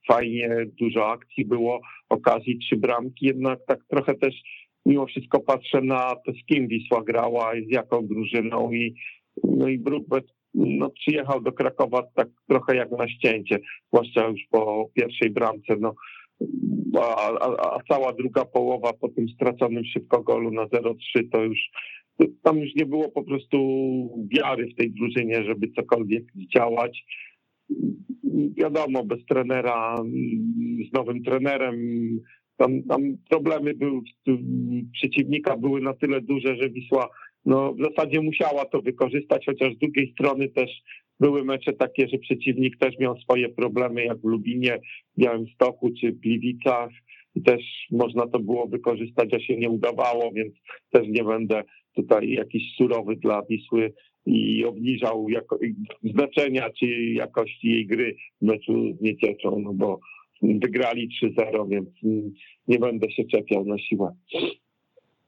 fajnie, dużo akcji było, okazji trzy bramki, jednak tak trochę też mimo wszystko patrzę na to, z kim Wisła grała i z jaką drużyną i no i Brookbet no, przyjechał do Krakowa tak trochę jak na ścięcie, zwłaszcza już po pierwszej bramce, no a, a, a cała druga połowa po tym straconym szybko golu na 0-3 to już tam już nie było po prostu wiary w tej drużynie, żeby cokolwiek działać. Wiadomo, bez trenera, z nowym trenerem, tam, tam problemy były, przeciwnika były na tyle duże, że Wisła no, w zasadzie musiała to wykorzystać, chociaż z drugiej strony też były mecze takie, że przeciwnik też miał swoje problemy, jak w Lubinie, Białymstoku czy w Gliwicach i też można to było wykorzystać, a się nie udawało, więc też nie będę tutaj jakiś surowy dla Wisły i obniżał jako, znaczenia czy jakości jej gry w meczu z Niecieczą, no bo wygrali 3-0, więc nie będę się czepiał na siłę.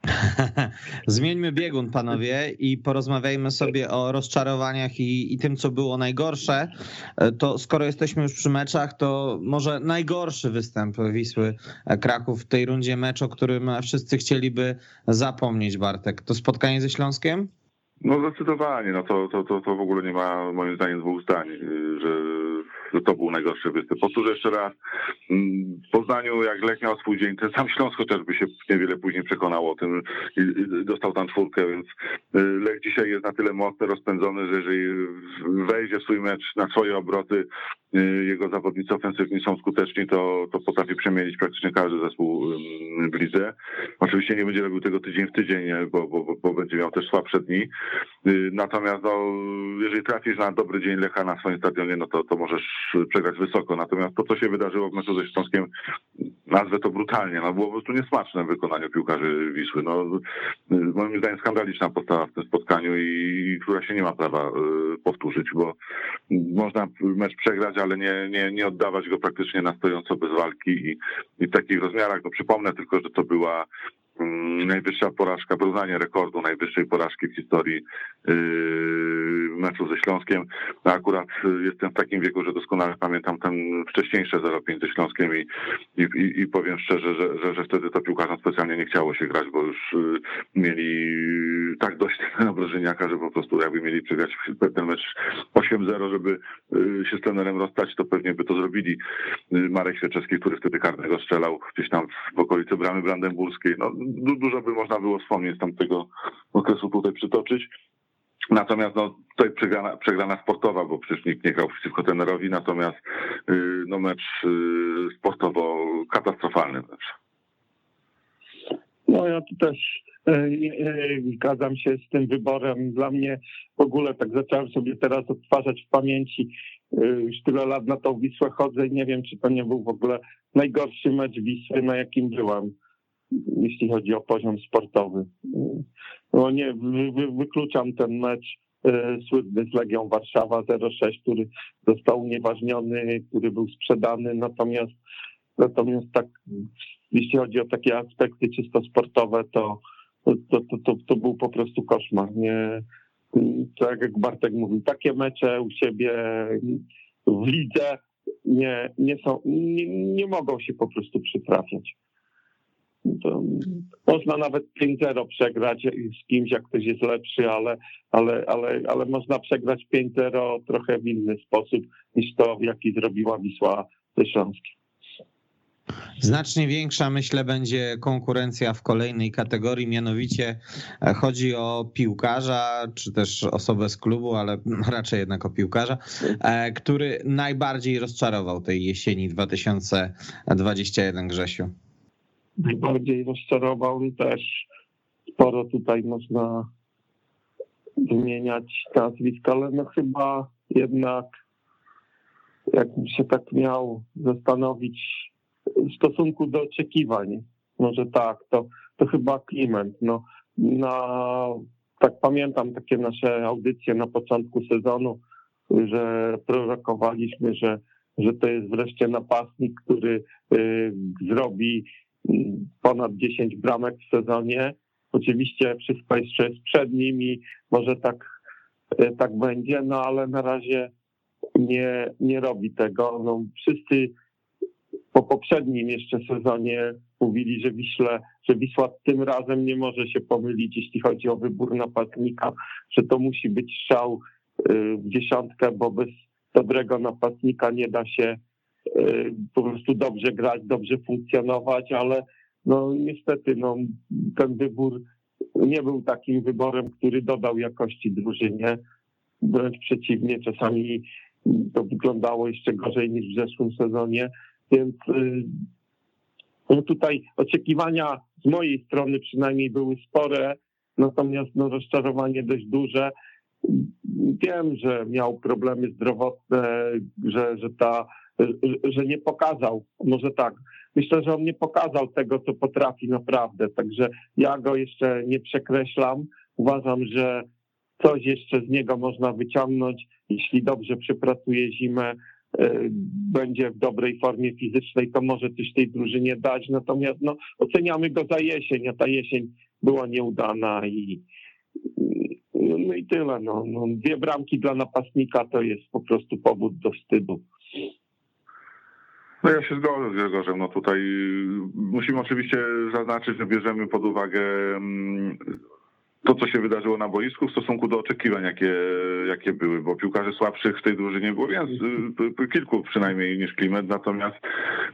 Zmieńmy biegun, panowie, i porozmawiajmy sobie o rozczarowaniach i, i, tym, co było najgorsze. To skoro jesteśmy już przy meczach, to może najgorszy występ Wisły Kraków w tej rundzie meczu, o którym wszyscy chcieliby zapomnieć, Bartek. To spotkanie ze Śląskiem? No zdecydowanie, no to, to, to, to w ogóle nie ma moim zdaniem dwóch zdań, że że to był najgorszy występ. Powtórzę jeszcze raz, mm, w Poznaniu jak Lech miał swój dzień, ten sam Śląsk chociażby się niewiele później przekonał o tym i dostał tam czwórkę, więc y, Lech dzisiaj jest na tyle mocny, rozpędzony, że jeżeli wejdzie w swój mecz na swoje obroty, y, jego zawodnicy ofensywni są skuteczni, to, to potrafi przemienić praktycznie każdy zespół w lidze. Oczywiście nie będzie robił tego tydzień w tydzień, bo, bo, bo będzie miał też słabsze dni. Y, natomiast no, jeżeli trafisz na dobry dzień Lecha na swoim stadionie, no to, to możesz przegrać wysoko. Natomiast to, co się wydarzyło w meczu ze Śląskiem, nazwę to brutalnie, no było po prostu niesmaczne w wykonaniu piłkarzy Wisły. No, moim zdaniem skandaliczna postawa w tym spotkaniu i która się nie ma prawa y, powtórzyć, bo można mecz przegrać, ale nie, nie, nie oddawać go praktycznie na stojąco bez walki i, i w takich rozmiarach. No przypomnę tylko, że to była najwyższa porażka, porównanie rekordu najwyższej porażki w historii yy, meczu ze Śląskiem. No akurat jestem w takim wieku, że doskonale pamiętam ten wcześniejsze 0-5 ze Śląskiem i, i, i powiem szczerze, że, że, że wtedy to piłkarzom specjalnie nie chciało się grać, bo już yy, mieli tak dość obrażeniaka, że po prostu jakby mieli przegrać ten mecz 8-0, żeby się z trenerem rozstać, to pewnie by to zrobili. Marek Świeczewski, który wtedy karnego strzelał gdzieś tam w okolicy bramy brandenburskiej. No, dużo by można było wspomnieć z tamtego okresu tutaj przytoczyć. Natomiast no, tutaj przegrana, przegrana sportowa, bo przecież nikt nie grał przeciwko trenerowi, natomiast yy, no, mecz yy, sportowo katastrofalny mecz. No ja tu też e, e, zgadzam się z tym wyborem. Dla mnie w ogóle tak zacząłem sobie teraz odtwarzać w pamięci. Już tyle lat na tą Wisłę chodzę i nie wiem, czy to nie był w ogóle najgorszy mecz Wisły, na jakim byłam jeśli chodzi o poziom sportowy. No nie, wy, wykluczam ten mecz e, słynny z Legią Warszawa 06, który został unieważniony, który był sprzedany, natomiast natomiast tak, jeśli chodzi o takie aspekty czysto sportowe, to to, to, to, to był po prostu koszmar. Nie, tak jak Bartek mówił, takie mecze u siebie w lidze nie, nie są, nie, nie mogą się po prostu przytrafiać. To można nawet 5-0 przegrać z kimś, jak ktoś jest lepszy, ale, ale, ale, ale można przegrać 5-0 trochę w inny sposób niż to, w jaki zrobiła Wisła ze. Znacznie większa, myślę, będzie konkurencja w kolejnej kategorii, mianowicie e, chodzi o piłkarza, czy też osobę z klubu, ale raczej jednak o piłkarza, e, który najbardziej rozczarował tej jesieni 2021 Grzesiu najbardziej rozczarował też sporo tutaj można wymieniać nazwisk, ale no chyba jednak jakbym się tak miał zastanowić w stosunku do oczekiwań, może tak, to, to chyba Kliment. No, na, tak pamiętam takie nasze audycje na początku sezonu, że prorokowaliśmy, że że to jest wreszcie napastnik, który zrobi mm, ponad 10 bramek w sezonie. Oczywiście wszystko jeszcze jest przed nimi, może tak, tak będzie, no ale na razie nie, nie robi tego. No, wszyscy po poprzednim jeszcze sezonie mówili, że Wiśle, że Wisła tym razem nie może się pomylić, jeśli chodzi o wybór napastnika, że to musi być strzał y, w dziesiątkę, bo bez dobrego napastnika nie da się po prostu dobrze grać, dobrze funkcjonować, ale no niestety no, ten wybór nie był takim wyborem, który dodał jakości drużynie. Wręcz przeciwnie, czasami to wyglądało jeszcze gorzej niż w zeszłym sezonie, więc y, no tutaj oczekiwania z mojej strony przynajmniej były spore, natomiast no rozczarowanie dość duże. Wiem, że miał problemy zdrowotne, że, że ta, że nie pokazał, może tak, myślę, że on nie pokazał tego, co potrafi naprawdę, także ja go jeszcze nie przekreślam. Uważam, że coś jeszcze z niego można wyciągnąć, jeśli dobrze przepracuje zimę, e, będzie w dobrej formie fizycznej, to może coś tej drużynie dać. Natomiast no, oceniamy go za jesień, a ta jesień była nieudana i no i tyle. No, no, dwie bramki dla napastnika to jest po prostu powód do wstydu. No ja się zgodzę z Grzegorzem. No tutaj musimy oczywiście zaznaczyć, że bierzemy pod uwagę mm, to, co się wydarzyło na boisku w stosunku do oczekiwań, jakie, jakie były, bo piłkarzy słabszych w tej drużynie było więc, kilku przynajmniej niż Klimet, natomiast,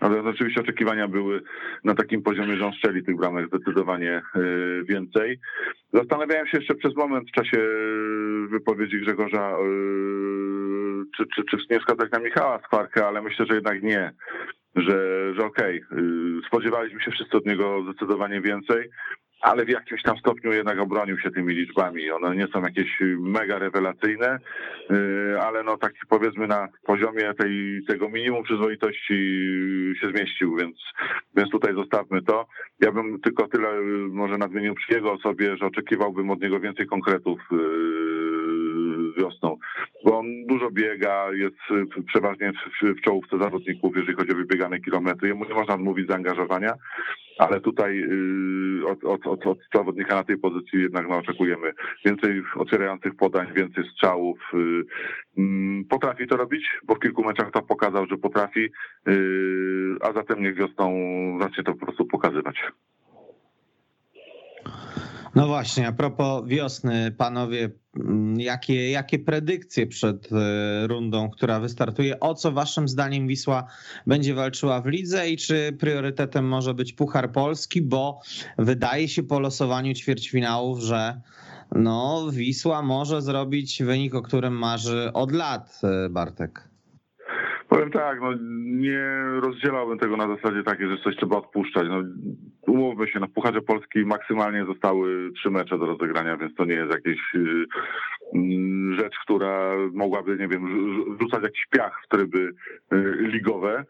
natomiast oczywiście oczekiwania były na takim poziomie, że on strzeli tych bramek zdecydowanie y, więcej. Zastanawiałem się jeszcze przez moment w czasie wypowiedzi Grzegorza, y, czy, czy, czy nie wskazać na Michała Skwarkę, ale myślę, że jednak nie że, że okej, okay, spodziewaliśmy się wszyscy od niego zdecydowanie więcej, ale w jakimś tam stopniu jednak obronił się tymi liczbami. One nie są jakieś mega rewelacyjne, y, ale no tak powiedzmy na poziomie tej, tego minimum przyzwoitości się zmieścił, więc, więc tutaj zostawmy to. Ja bym tylko tyle może nadmienił przy jego osobie, że oczekiwałbym od niego więcej konkretów y, wiosną, bo on dużo biega, jest przeważnie w, czołówce zawodników, jeżeli chodzi o wybiegane kilometry. Jemu nie można odmówić zaangażowania, ale tutaj y, od, od, od, od zawodnika na tej pozycji jednak no, oczekujemy więcej otwierających podań, więcej strzałów. Y, mm, potrafi to robić, bo w kilku meczach to pokazał, że potrafi, y, a zatem niech wiosną zacznie to po prostu pokazywać. No właśnie, a propos wiosny, panowie, mm, jakie, jakie predykcje przed e, rundą, która wystartuje? O co waszym zdaniem Wisła będzie walczyła w lidze i czy priorytetem może być Puchar Polski, bo wydaje się po losowaniu ćwierćfinałów, że no, Wisła może zrobić wynik, o którym marzy od lat, e, Bartek. Powiem tak, no nie rozdzielałbym tego na zasadzie takiej, że coś trzeba odpuszczać. No, umówmy się, na no, Pucharze Polski maksymalnie zostały trzy mecze do rozegrania, więc to nie jest jakaś y, mm, rzecz, która mogłaby, nie wiem, rzucać jakiś piach w tryby y, ligowe.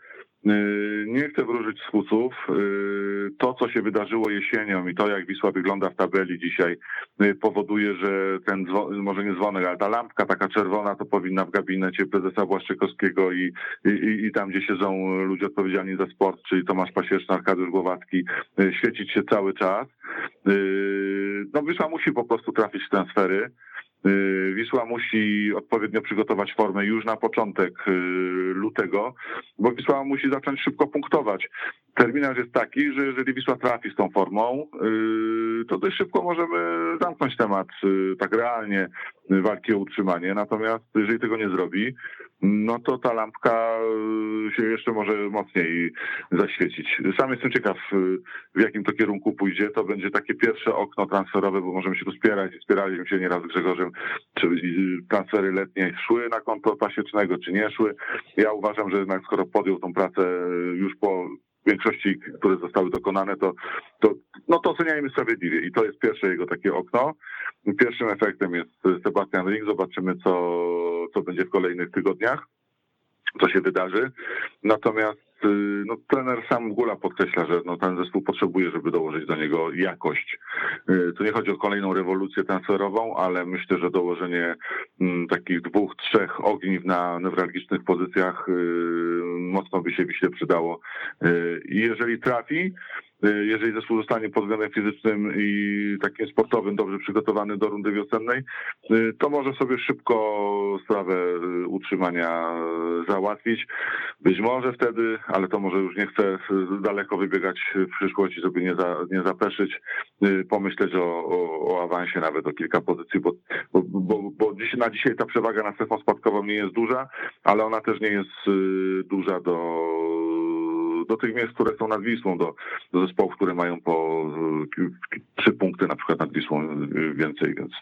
Y, nie chcę wróżyć z. Y, to, co się wydarzyło jesienią i to, jak Wisła wygląda w tabeli dzisiaj, y, powoduje, że ten, może nie dzwonek, ale ta lampka taka czerwona to powinna w gabinecie prezesa Błaszczykowskiego i, i, i tam, gdzie siedzą ludzie odpowiedzialni za sport, czyli Tomasz Pasieczny, Arkadiusz Głowacki, świecić się cały czas. No Wisła musi po prostu trafić w transfery. Y, Wisła musi odpowiednio przygotować formę już na początek y, lutego, bo Wisła musi zacząć szybko punktować. Terminarz jest taki, że jeżeli Wisła trafi z tą formą, y, to dość szybko możemy zamknąć temat tak realnie walki o utrzymanie. Natomiast jeżeli tego nie zrobi, no to ta lampka się jeszcze może mocniej zaświecić. Sam jestem ciekaw, w jakim to kierunku pójdzie. To będzie takie pierwsze okno transferowe, bo możemy się tu spierać. Spieraliśmy się nieraz z Grzegorzem, czy transfery letnie szły na konto pasiecznego, czy nie szły. Ja uważam, że jednak skoro podjął tą pracę już po większości, które zostały dokonane, to, to, no to oceniajmy sprawiedliwie. I to jest pierwsze jego takie okno. Pierwszym efektem jest Sebastian Ring. Zobaczymy, co, co będzie w kolejnych tygodniach, co się wydarzy. Natomiast no, trener sam Gula podkreśla, że no, ten zespół potrzebuje, żeby dołożyć do niego jakość. Y, tu nie chodzi o kolejną rewolucję transferową, ale myślę, że dołożenie mm, takich dwóch, trzech ogniw na newralgicznych pozycjach y, mocno by się Wiśle przydało. Jeżeli trafi, Y, jeżeli zespół zostanie pod względem fizycznym i takim sportowym dobrze przygotowany do rundy wiosennej, y, to może sobie szybko sprawę y, utrzymania załatwić. Być może wtedy, ale to może już nie chcę daleko wybiegać w przyszłości, żeby nie, za, nie zapeszyć, pomyśleć o, o, o awansie nawet o kilka pozycji, bo, bo, bo, bo dziś, na dzisiaj ta przewaga na strefą spadkową nie jest duża, ale ona też nie jest duża do do tych miejsc, które są nad Wisłą, do, do zespołów, które mają po trzy punkty na przykład nad Wisłą y, więcej, więc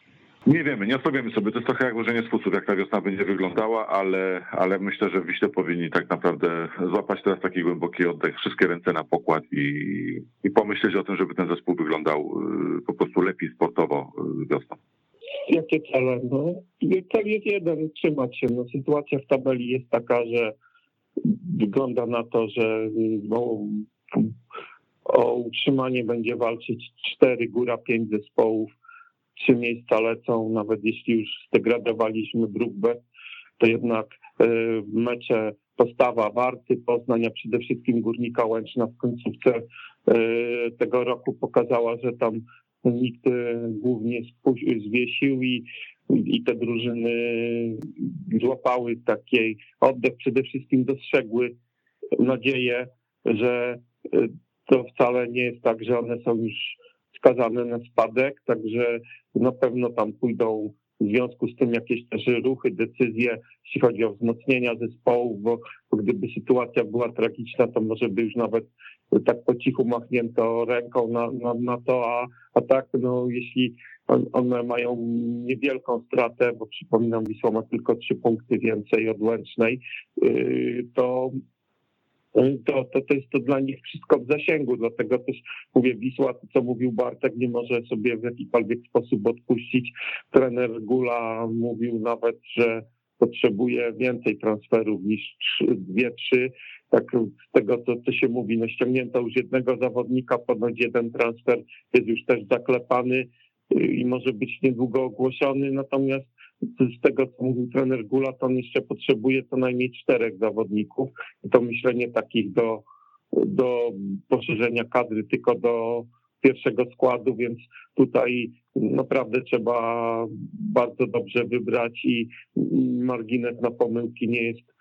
nie wiemy, nie odpowiemy sobie. To jest trochę jak włożenie z jak ta wiosna będzie wyglądała, ale, ale myślę, że Wiśle powinni tak naprawdę złapać teraz taki głęboki oddech, wszystkie ręce na pokład i, i pomyśleć o tym, żeby ten zespół wyglądał y, po prostu lepiej sportowo y, wiosną. Jakie cele? No, cel jest jeden, trzymać się. No, sytuacja w tabeli jest taka, że wygląda na to, że no, o utrzymanie będzie walczyć cztery, góra pięć zespołów. Trzy miejsca lecą, nawet jeśli już zdegradowaliśmy Brookbet, to jednak e, mecze postawa Warty, Poznania, przede wszystkim Górnika Łęczna w końcówce e, tego roku pokazała, że tam nikt głównie zwiesił i i te drużyny złapały takiej oddech, przede wszystkim dostrzegły nadzieję, że e, to wcale nie jest tak, że one są już skazane na spadek, także na pewno tam pójdą w związku z tym jakieś też ruchy, decyzje, jeśli chodzi o wzmocnienia zespołów, bo, bo gdyby sytuacja była tragiczna, to może by już nawet tak po cichu machnięto ręką na, na, na to, a, a tak, no jeśli one mają niewielką stratę, bo przypominam, Wisła ma tylko trzy punkty więcej od Łęcznej, yy, to to, to, to jest to dla nich wszystko w zasięgu, dlatego też mówię, Wisła, to co mówił Bartek, nie może sobie w jakikolwiek sposób odpuścić. Trener Gula mówił nawet, że potrzebuje więcej transferów niż dwie, trzy. Tak z tego, co, co się mówi, no ściągnięto już jednego zawodnika, ponoć jeden transfer jest już też zaklepany i może być niedługo ogłoszony, natomiast z tego, co mówił trener Gula, to on jeszcze potrzebuje co najmniej czterech zawodników i to myślenie takich do, do poszerzenia kadry tylko do pierwszego składu, więc tutaj naprawdę trzeba bardzo dobrze wybrać i margines na pomyłki nie jest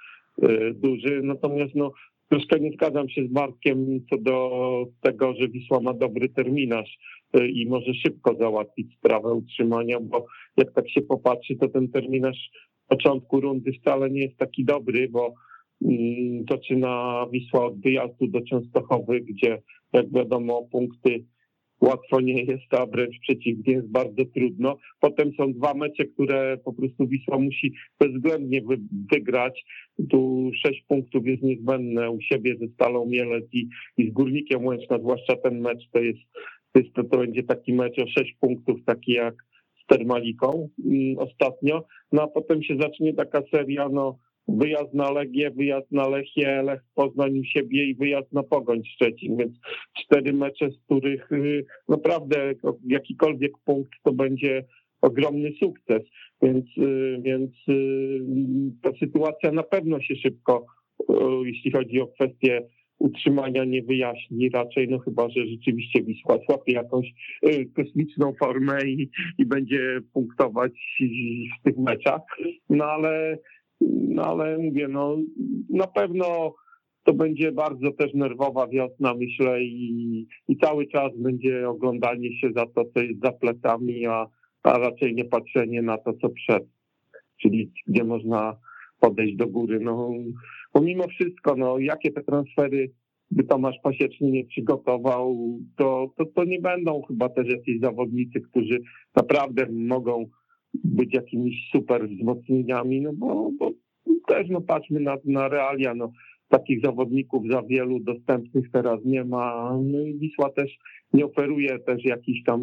e, duży. Natomiast no, troszkę nie zgadzam się z Markiem co do tego, że Wisła ma dobry terminarz i może szybko załatwić sprawę utrzymania, bo jak tak się popatrzy, to ten terminarz początku rundy wcale nie jest taki dobry, bo mm, toczyna Wisła od wyjazdu do Częstochowy, gdzie jak wiadomo punkty łatwo nie jest, a wręcz przeciwnie, jest bardzo trudno. Potem są dwa mecze, które po prostu Wisła musi bezwzględnie wy, wygrać. Tu sześć punktów jest niezbędne u siebie ze Stalą Mielec i, i z Górnikiem Łęczna, zwłaszcza ten mecz to jest, to, to, będzie taki mecz o sześć punktów, taki jak z Termaliką mm, ostatnio. No a potem się zacznie taka seria, no wyjazd na Legię, wyjazd na Lechię, Lech Poznań u siebie i wyjazd na Pogoń Szczecin, więc cztery mecze, z których y, naprawdę jakikolwiek punkt to będzie ogromny sukces, więc, y, więc y, ta sytuacja na pewno się szybko, jeśli chodzi o kwestię utrzymania nie wyjaśni raczej, no chyba, że rzeczywiście Wisła złapie jakąś kosmiczną formę i, i będzie punktować w tych meczach, no ale no ale mówię, no na pewno to będzie bardzo też nerwowa wiosna, myślę, i, i cały czas będzie oglądanie się za to, co jest za plecami, a, a raczej nie patrzenie na to, co przed, czyli gdzie można podejść do góry. No, pomimo wszystko, no, jakie te transfery by Tomasz Pasieczny nie przygotował, to, to, to nie będą chyba też jacyś zawodnicy, którzy naprawdę mogą być jakimiś super wzmocnieniami, no bo, bo też no patrzmy na, na realia, no takich zawodników za wielu dostępnych teraz nie ma. No i Wisła też nie oferuje też jakichś tam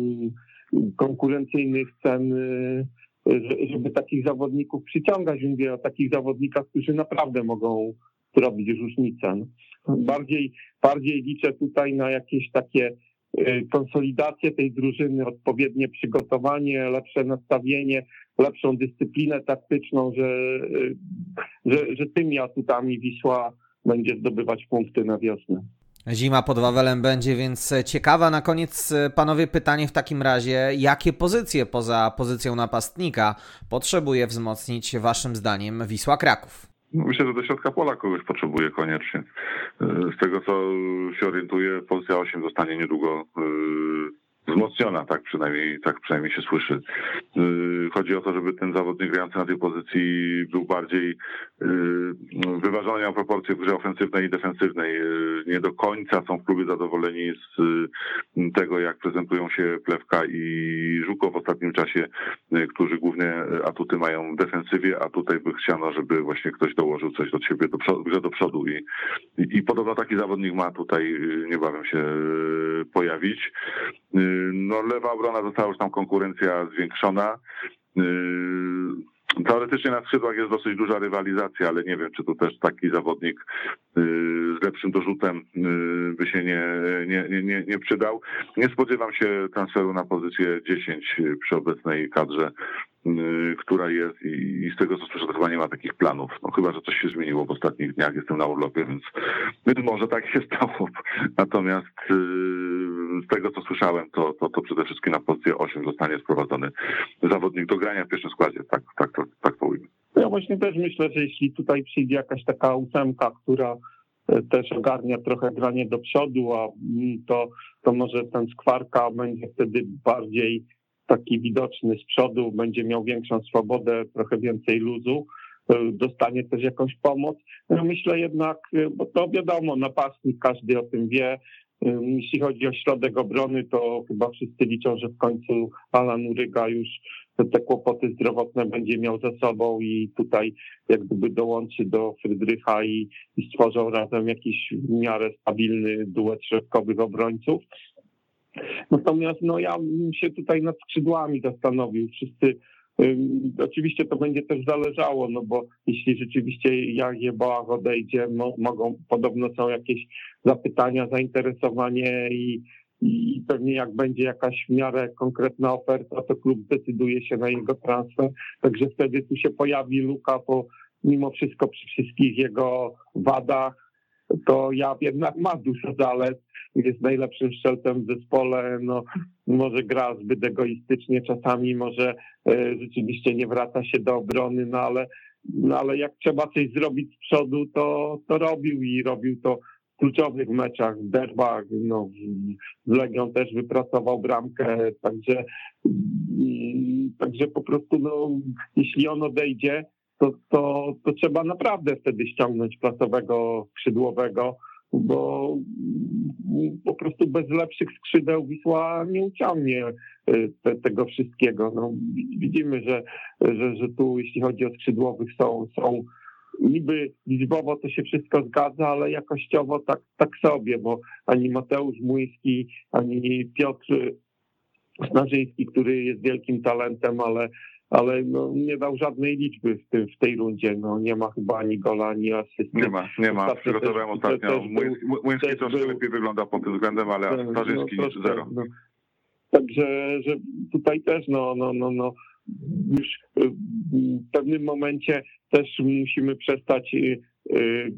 konkurencyjnych cen, y, żeby takich zawodników przyciągać. Mówię o takich zawodnikach, którzy naprawdę mogą zrobić różnicę. bardziej, bardziej liczę tutaj na jakieś takie konsolidację tej drużyny, odpowiednie przygotowanie, lepsze nastawienie, lepszą dyscyplinę taktyczną, że, że, że tymi atutami Wisła będzie zdobywać punkty na wiosnę. Zima pod Wawelem będzie więc ciekawa. Na koniec, panowie, pytanie w takim razie: jakie pozycje poza pozycją napastnika potrzebuje wzmocnić, waszym zdaniem, Wisła Kraków? Myślę, że do środka pola kogoś potrzebuje koniecznie. Z tego co się orientuję, pozycja 8 zostanie niedługo wzmocniona, tak przynajmniej, tak przynajmniej się słyszy. Y, chodzi o to, żeby ten zawodnik grający na tej pozycji był bardziej y, wyważony, miał proporcje w grze ofensywnej i defensywnej. Y, nie do końca są w klubie zadowoleni z tego, jak prezentują się Plewka i Żuko w ostatnim czasie, którzy głównie atuty mają w defensywie, a tutaj by chciano, żeby właśnie ktoś dołożył coś od siebie do przodu, grze do przodu i, i, i podobno taki zawodnik ma tutaj niebawem się pojawić. No lewa obrona została już tam konkurencja zwiększona. Yy, teoretycznie na skrzydłach jest dosyć duża rywalizacja, ale nie wiem, czy to też taki zawodnik yy, z lepszym dorzutem yy, by się nie, nie, nie, nie przydał. Nie spodziewam się transferu na pozycję 10 przy obecnej kadrze która jest i, z tego co słyszę, to chyba nie ma takich planów. No chyba, że coś się zmieniło w ostatnich dniach, jestem na urlopie, więc być może tak się stało. Natomiast yy, z tego co słyszałem, to, to, to przede wszystkim na pozycję 8 zostanie sprowadzony zawodnik do grania w pierwszym składzie, tak, tak, tak, tak to ujmę. Ja właśnie też myślę, że jeśli tutaj przyjdzie jakaś taka ósemka, która e, też ogarnia trochę granie do przodu, a mm, to, to może ten skwarka będzie wtedy bardziej taki widoczny z przodu, będzie miał większą swobodę, trochę więcej luzu, e, dostanie też jakąś pomoc. No myślę jednak, e, bo to wiadomo, napastnik, każdy o tym wie. E, jeśli chodzi o środek obrony, to chyba wszyscy liczą, że w końcu Alan Uryga już te kłopoty zdrowotne będzie miał za sobą i tutaj jak gdyby dołączy do Frydrycha i, i stworzą razem jakiś w miarę stabilny duet środkowych obrońców. Natomiast no, ja bym się tutaj nad skrzydłami zastanowił. Wszyscy Oczywiście to będzie też zależało, no bo jeśli rzeczywiście Jagie Boach odejdzie, mo, mogą, podobno są jakieś zapytania, zainteresowanie i, i pewnie jak będzie jakaś w miarę konkretna oferta, to klub zdecyduje się na jego transfer. Także wtedy tu się pojawi luka, bo mimo wszystko przy wszystkich jego wadach to ja jednak ma dużo zalet, jest najlepszym strzelcem w zespole, no może gra zbyt egoistycznie czasami, może e, rzeczywiście nie wraca się do obrony, no ale, no ale jak trzeba coś zrobić z przodu, to, to robił i robił to w kluczowych meczach, w derbach, no, z Legią też wypracował bramkę, także, mm, także po prostu no, jeśli on odejdzie, to, to, to trzeba naprawdę wtedy ściągnąć placowego skrzydłowego, bo po prostu bez lepszych skrzydeł Wisła nie uciągnie y, te, tego wszystkiego. No, widzimy, że, że, że tu jeśli chodzi o skrzydłowych są, są niby liczbowo to się wszystko zgadza, ale jakościowo tak, tak sobie, bo ani Mateusz Młyński, ani Piotr Snarzyński, który jest wielkim talentem, ale ale no, nie dał żadnej liczby w, tym, w tej rundzie. No, nie ma chyba ani gola, ani asysty. Nie ma, nie ma. Przygotowałem ostatnio. Młyński troszkę był... lepiej wygląda pod tym względem, ale Starzyński no, zero. No. Także że tutaj też no, no, no, no, już y, w pewnym momencie też musimy przestać y, y,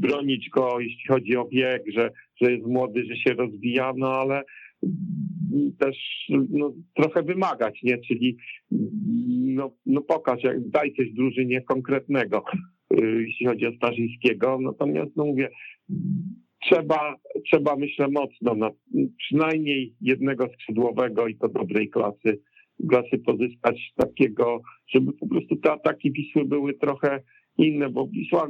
bronić go, jeśli chodzi o wiek, że, że jest młody, że się rozwija, no ale też no, trochę wymagać, nie? Czyli no, no pokaż, jak, daj coś drużynie konkretnego, y, jeśli chodzi o Starzyńskiego. Natomiast no mówię, trzeba, trzeba myślę mocno na przynajmniej jednego skrzydłowego i to dobrej klasy, klasy pozyskać takiego, żeby po prostu te ataki Wisły były trochę inne, bo Wisła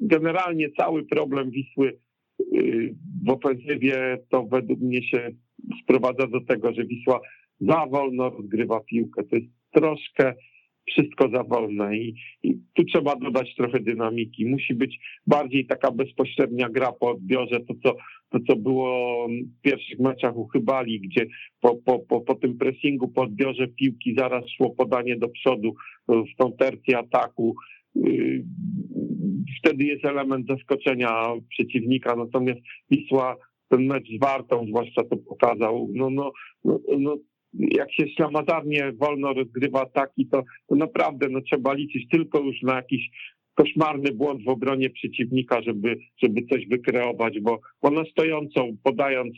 generalnie cały problem Wisły y, w ofensywie to według mnie się sprowadza do tego, że Wisła za wolno rozgrywa piłkę. To jest troszkę wszystko za wolne i, i, tu trzeba dodać trochę dynamiki. Musi być bardziej taka bezpośrednia gra po odbiorze, to co, to co było w pierwszych meczach u Chybali, gdzie po, po, po, po tym pressingu, po odbiorze piłki zaraz szło podanie do przodu w tą tercję ataku. Yy, wtedy jest element zaskoczenia przeciwnika, natomiast Wisła ten mecz z Wartą zwłaszcza to pokazał, no, no, no, no jak się ślamazarnie wolno rozgrywa ataki, to, to naprawdę no, trzeba liczyć tylko już na jakiś koszmarny błąd w obronie przeciwnika, żeby, żeby coś wykreować, bo, bo na stojącą, podając,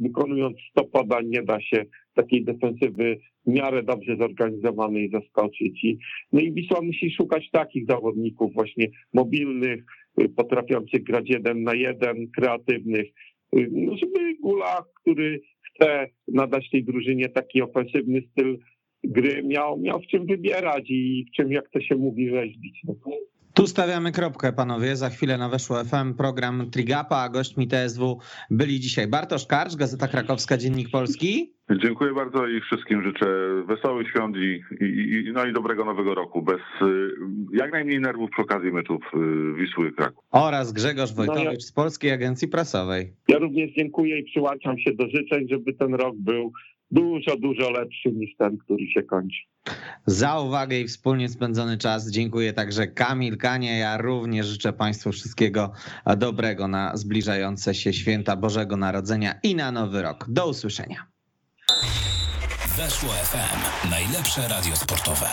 wykonując 100 podań, nie da się takiej defensywy w miarę dobrze zorganizowanej zaskoczyć. No i Wisła musi szukać takich zawodników właśnie mobilnych, potrafiących grać jeden na jeden, kreatywnych, no żeby Gula, który chce nadać tej drużynie taki ofensywny styl gry, miał, miał w czym wybierać i w czym, jak to się mówi, rzeźbić. Tu stawiamy kropkę, panowie. Za chwilę na Weszło FM program Trigapa, a gośćmi TSW byli dzisiaj Bartosz Karcz, Gazeta Krakowska, Dziennik Polski. Dziękuję bardzo i wszystkim życzę wesołych świąt i, i, no i dobrego nowego roku, bez y, jak najmniej nerwów przy okazji meczów y, Wisły Kraków. Oraz Grzegorz Wojtowicz no ja, z Polskiej Agencji Prasowej. Ja również dziękuję i przyłączam się do życzeń, żeby ten rok był dużo, dużo lepszy niż ten, który się kończy. Za uwagę i wspólnie spędzony czas dziękuję także Kamil Kania. Ja również życzę Państwu wszystkiego dobrego na zbliżające się święta Bożego Narodzenia i na Nowy Rok. Do usłyszenia. Weszło FM. Najlepsze radio sportowe.